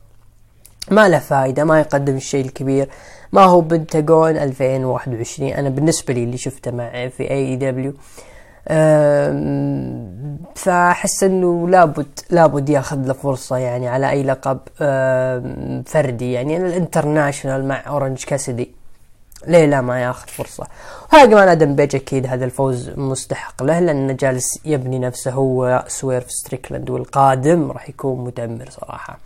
ما له فايدة ما يقدم الشيء الكبير. ما هو بنتاغون 2021 أنا بالنسبة لي اللي شفته مع في AEW فأحس إنه لابد لابد ياخذ له فرصة يعني على أي لقب فردي. يعني ال International مع أورنج كاسدي. ليه لا ما ياخذ فرصة. وهانجمان آدم بيج أكيد هذا الفوز مستحق له لأنه جالس يبني نفسه هو سويرف ستريكلاند والقادم راح يكون مدمر صراحة.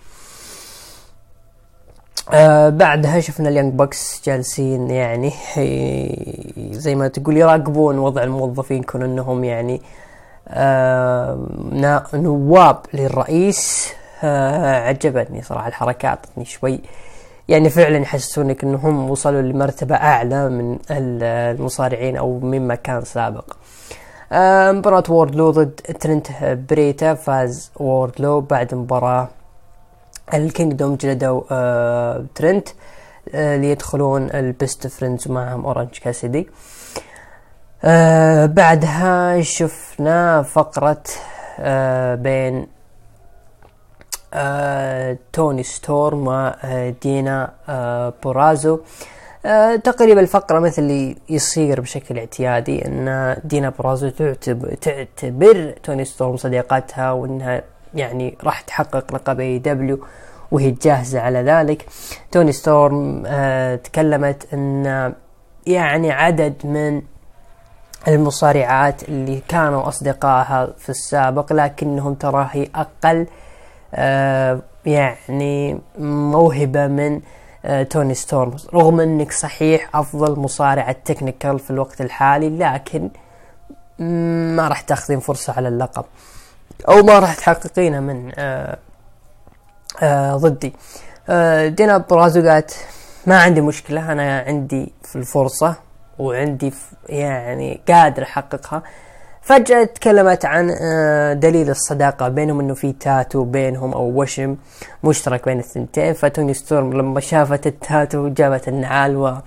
آه بعدها شفنا ال Young Bucks جالسين يعني زي ما تقول يراقبون وضع الموظفين كون أنهم يعني آه نواب للرئيس. آه عجبتني صراحة الحركة أعطتني شوي يعني فعلا يحسسونك إنهم وصلوا لمرتبة أعلى من المصارعين أو مما كان سابق. آه مباراة ووردلو ضد ترنت بريتا فاز ووردلو بعد مباراة. ال Kingdom جلدوا آه ترنت آه ليدخلون ال Best Friends معهم اورنج كاسيدي. آه بعدها شفنا فقرة بين توني ستورم ودينا آه بورازو. آه تقريبا الفقرة مثل اللي يصير بشكل اعتيادي إن دينا بورازو تعتبر, تعتبر توني ستورم صديقتها وإنها يعني راح تحقق لقب AEW وهي جاهزة على ذلك. توني ستورم آه تكلمت إن يعني عدد من المصارعات اللي كانوا أصدقائها في السابق لكنهم ترى هي أقل آه يعني موهبة من آه توني ستورم رغم إنك صحيح أفضل مصارعة technical في الوقت الحالي لكن ما راح تأخذين فرصة على اللقب. أو ما راح تحققينها من آه آه ضدي. آه دينا برازو قالت ما عندي مشكلة أنا عندي في الفرصة وعندي يعني قادر أحققها. فجأة تكلمت عن آه دليل الصداقة بينهم إنه في تاتو بينهم أو وشم مشترك بين الثنتين. فتوني ستورم لما شافت التاتو جابت النعال و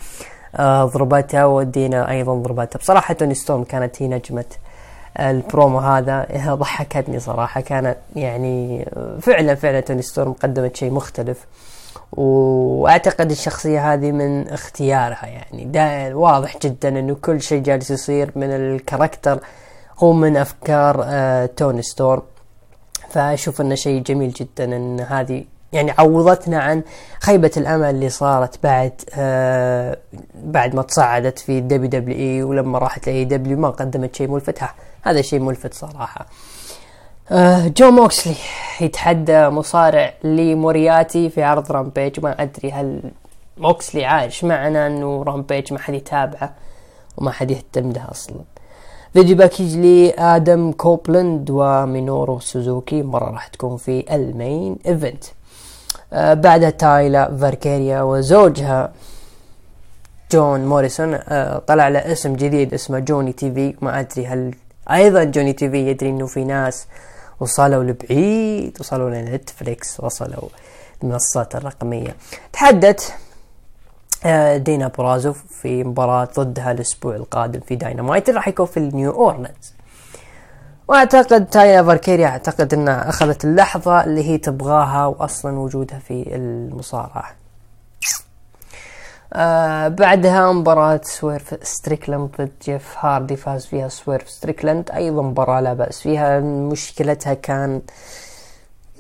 ضربتها ودينا أيضا ضربتها. بصراحة توني ستورم كانت هي نجمة البرومو هذا. ضحكتني صراحة. كانت يعني فعلا فعلا توني ستورم قدمت شيء مختلف. وأعتقد الشخصية هذه من اختيارها يعني. واضح جدا إنه كل شيء جالس يصير من ال character هو من أفكار آه توني ستورم. فأشوف إنه شيء جميل جدا إن هذه يعني عوضتنا عن خيبة الأمل اللي صارت بعد آه بعد ما تصعدت في ال WWE ولما راحت ل AEW ما قدمت شيء ملفت هذا شيء ملفت صراحة. آه جون موكسلي يتحدى مصارع لي مورياتي في عرض Rampage. ما أدري هل موكسلي عايش معنا إنه Rampage ما حد يتابعه وما حد يهتم له أصلا. video package لآدم كوبلاند ومينورو سوزوكي مرة راح تكون في ال main event. آه بعدها تايا فالكيري وزوجها جون موريسون آه طلع له اسم جديد اسمه جوني TV. ما أدري هل أيضا جوني TV يدري إنه في ناس وصلوا لبعيد وصلوا لنتفليكس وصلوا المنصات الرقمية. تحدت ديونا بورازو في مباراة ضدها الأسبوع القادم في داينامايت راح يكون في النيو أورلانز وأعتقد تايا فالكيري أعتقد إنها أخذت اللحظة اللي هي تبغاها واصلا وجودها في المصارعة. آه بعدها مباراة سويرف ستريكلاند ضد جيف هاردي فاز فيها سويرف ستريكلاند. أيضا مباراة لا بأس فيها. مشكلتها كان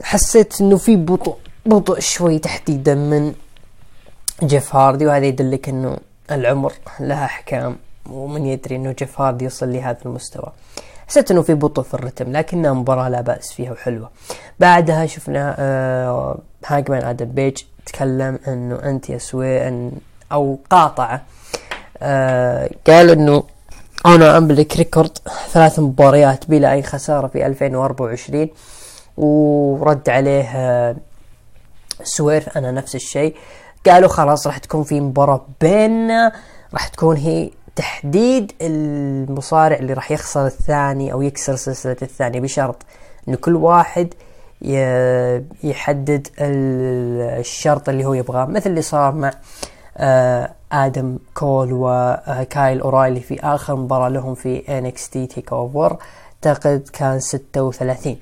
حسيت إنه في بطء بطء شوي تحديدا من جيف هاردي وهذا يدلك إنه العمر لها أحكام ومن يدري إنه جيف هاردي يصل لهذا المستوى. حسيت إنه في بطء في الرتم لكنها مباراة لا بأس فيها وحلوة. بعدها شفنا آه هانجمان آدم بيج تكلم إنه أنت يا سويرف أو قاطعه آه قال إنه أنا أملك record ثلاث مباريات بلا أي خسارة في 2024 ورد عليه آه سويرف أنا نفس الشيء. قالوا خلاص راح تكون في مباراة بيننا راح تكون هي تحديد المصارع اللي راح يخسر الثاني أو يكسر سلسلة الثاني بشرط انه كل واحد يحدد الشرط اللي هو يبغاه. مثل اللي صار مع آه، آدم كول وكايل أورايلي في آخر مباراة لهم في NXT TakeOver أعتقد كان 36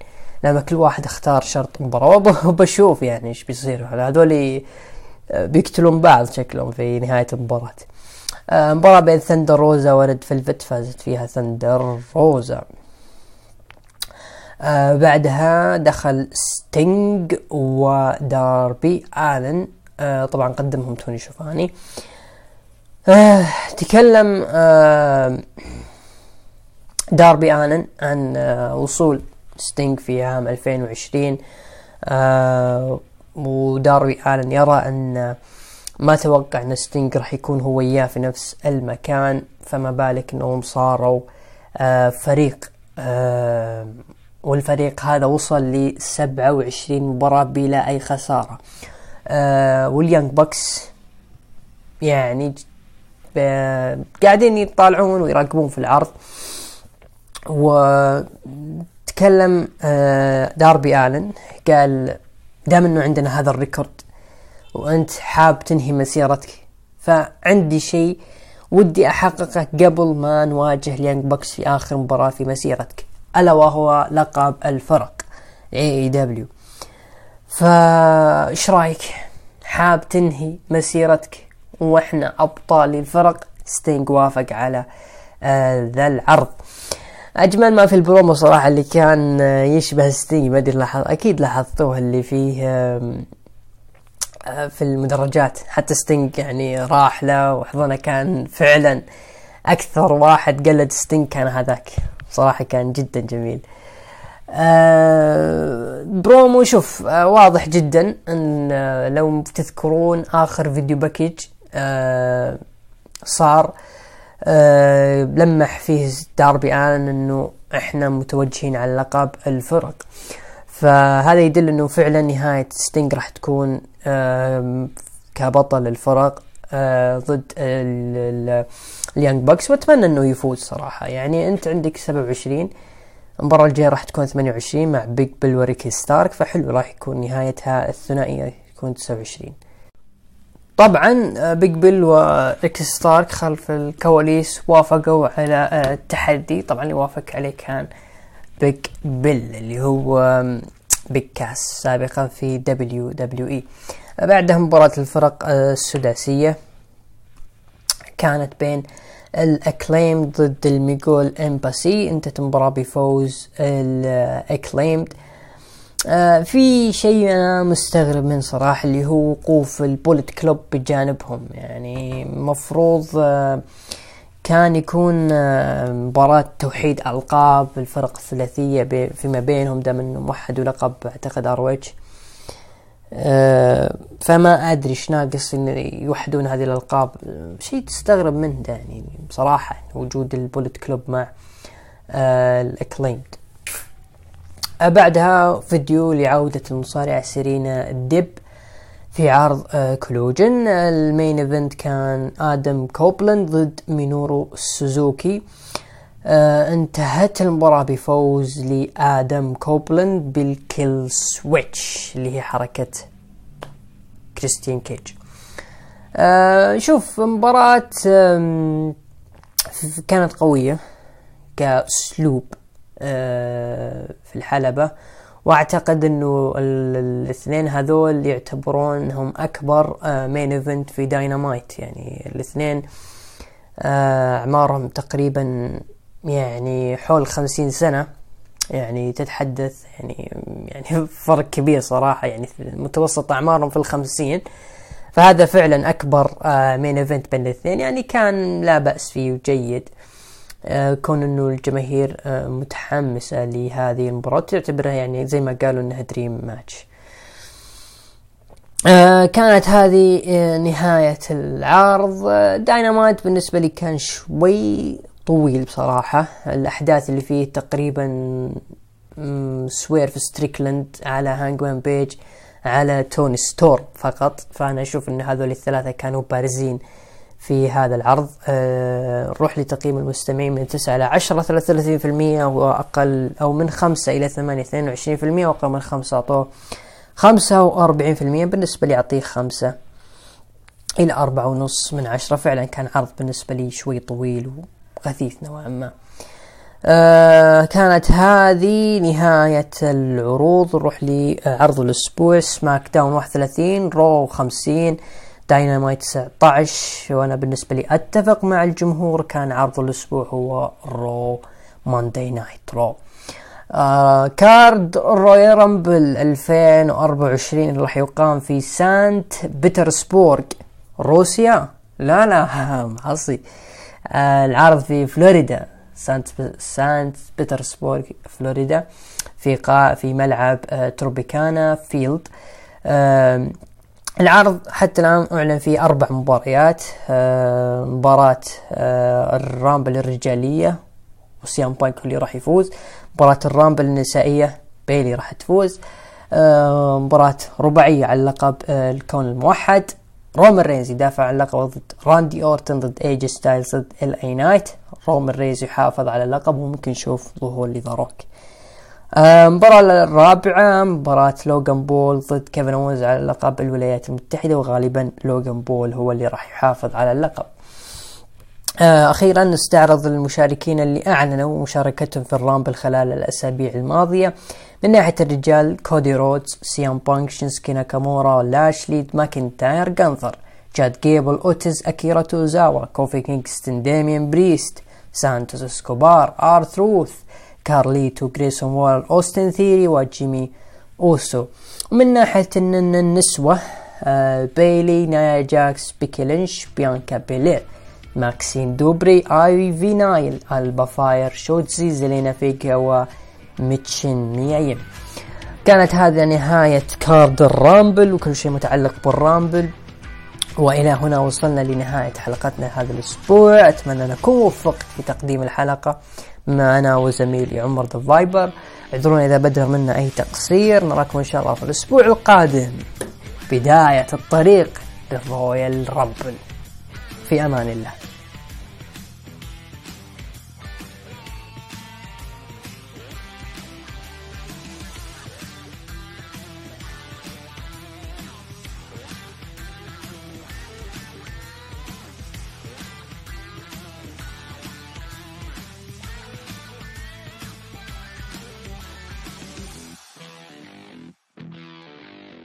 لما كل واحد اختار شرط مباراة وبشوف يعني إيش بيصير. هذول بيقتلون بعض شكلهم في نهاية المباراة. آه، مباراة بين ثندر روزا وريد فيلفيت فازت فيها ثندر روزا. آه بعدها دخل ستينج وداربي آلن. آه طبعا قدمهم توني شيفاني. تكلم داربي آلن عن وصول ستينج في عام 2020 آه وداربي آلن يرى أن ما توقع أن ستينج راح يكون هو إياه في نفس المكان فما بالك أنهم صاروا آه فريق آه والفريق هذا وصل ل 27 مباراة بلا أي خسارة. آه وال Young Bucks يعني قاعدين يطالعون ويراقبون في العرض. وتكلم داربي آلن قال دام إنه عندنا هذا ال record وأنت حاب تنهي مسيرتك فعندي شيء ودي أحققه قبل ما نواجه ال Young Bucks في آخر مباراة في مسيرتك. ألا وهو لقب الفرق AEW فايش رأيك؟ حاب تنهي مسيرتك وإحنا أبطال الفرق؟ ستينج وافق على آه ذا العرض. أجمل ما في البرومو صراحة اللي كان آه يشبه ستينج ما أدري لاحظ أكيد لاحظتوه اللي فيه آه في المدرجات. حتى ستينج يعني راح له وحضنه كان فعلا أكثر واحد قلد ستينج كان هذاك. صراحة كان جدا جميل. آه برومو شوف آه واضح جدا إن آه لو تذكرون آخر video package آه صار آه لمح فيه داربي آلن إنه إحنا متوجهين على لقب الفرق. فهذا يدل إنه فعلا نهاية ستينج راح تكون كبطل الفرق آه ضد ال Young Bucks وأتمنى إنه يفوز صراحة. يعني أنت عندك 27 المباراة الجاية راح تكون 28 مع بيج بيل وريكي ستاركس فحلو راح يكون نهايتها الثنائية يكون 29 طبعا بيج بيل وريكي ستاركس خلف الكواليس وافقوا على التحدي. طبعا اللي وافق عليه كان بيج بيل اللي هو بيج كاس سابقا في WWE بعدها مباراة الفرق السداسية كانت بين ال Acclaimed ضد ال Mogul Embassy. انتهت المباراة بفوز ال Acclaimed آه في شيء أنا مستغرب من صراحة اللي هو وقوف ال Bullet Club بجانبهم. يعني مفروض آه كان يكون آه مباراة توحيد ألقاب الفرق الثلاثية فيما بينهم دام إنهم وحدوا لقب أعتقد ROH آه، فما أدري إيش ناقص ان يوحدون هذه الألقاب. شيء تستغرب منه يعني بصراحه وجود ال Bullet Club مع آه، ال Acclaimed بعدها فيديو لعودة المصارعة سيرينا ديب في عرض آه، Collision. ال main event كان آدم كوبلاند ضد مينورو سوزوكي. آه انتهت المباراة بفوز لآدم كوبلاند بال kill switch اللي هي حركة كريستيان كيج. آه شوف مباراة كانت قوية كأسلوب. في الحلبة وأعتقد إنه ال- الاثنين هذول يعتبرون انهم أكبر آه main event في داينامايت يعني الاثنين آه أعمارهم تقريبا يعني حول خمسين سنة. يعني تتحدث يعني يعني فرق كبير صراحة. يعني متوسط أعمارهم في الخمسين. فهذا فعلا أكبر آه main event بين الاثنين. يعني كان لا بأس فيه وجيد آه كون إنه الجماهير آه متحمسة لهذه المباراة تعتبرها يعني زي ما قالوا إنها dream match آه كانت هذه آه نهاية العرض. آه داينامايت بالنسبة لي كان شوي طويل بصراحة. الأحداث اللي فيه تقريبا سويرف ستريكلاند على هانجمان بيج على توني ستورم فقط. فأنا أشوف أن هذول الثلاثة كانوا بارزين. في هذا العرض. آه نروح لتقييم المستمعين من 9 إلى 10 33% وأقل أو من 5 إلى 8 22% وأقل من 5 أعطوه 45% بالنسبة لي أعطيه 5 إلى أربعة ونص من عشرة. فعلا كان عرض بالنسبة لي شوي طويل وغثيث نوعا ما. آه كانت هذه نهاية العروض. نروح لعرض الأسبوع SmackDown 31 Raw 50 داينامايت 19 وأنا بالنسبة لي أتفق مع الجمهور كان عرض الأسبوع هو Raw Monday Night Raw آه card Royal Rumble 2024 اللي راح يقام في سانت بيترسبورغ روسيا؟ لا لا محصي آه العرض في فلوريدا سانت سانت بيترسبورغ فلوريدا في قاع في ملعب آه تروبيكانا فيلد. آه العرض حتى الآن أعلن فيه أربع مباريات آه مباراة آه ال Rumble الرجالية وسي ام بانك اللي راح يفوز مباراة ال Rumble النسائية بيلي راح تفوز آه مباراة رباعية على اللقب آه الكون الموحد. رومان رينز يدافع عن اللقب ضد راندي أورتن ضد اي جي ستايلز ضد ال اي نايت رومان رينز يحافظ على اللقب وممكن نشوف ظهور لذا روك. المباراة الرابعة مباراة لوغان بول ضد كيفن اونز على لقب الولايات المتحدة وغالبا لوغان بول هو اللي راح يحافظ على اللقب. آه، أخيرا نستعرض المشاركين اللي أعلنوا مشاركتهم في ال Rumble خلال الأسابيع الماضية. من ناحية الرجال كودي رودز سي ام بانك شينسوكي ناكامورا لاشلي ماكنتاير جانثر تشاد جيبل أوتيز أكيرا توزاوا كوفي كينغستون ديميان بريست سانتوس إسكوبار ار تروث كارليتو جريسون وولر اوستن ثيوري وجيمي اوسو ومن ناحية الن- النسوة آه بيلي نايا جاكس بيكي لينش بيانكا بيلير ماكسين دوبري ايفي نايل البا فاير شوتزي زيلينا فيجا وميتشن ميا يم كانت هذا نهاية card ال Rumble وكل شيء متعلق بال Rumble والى هنا وصلنا لنهاية حلقتنا هذا الأسبوع اتمنى ان اكون وفقت في تقديم الحلقة مع أنا وزميلي عمر ذا فايبر. اعذرونا إذا بدر منا أي تقصير. نراكم إن شاء الله في الأسبوع القادم. بداية الطريق لل Royal Rumble في أمان الله.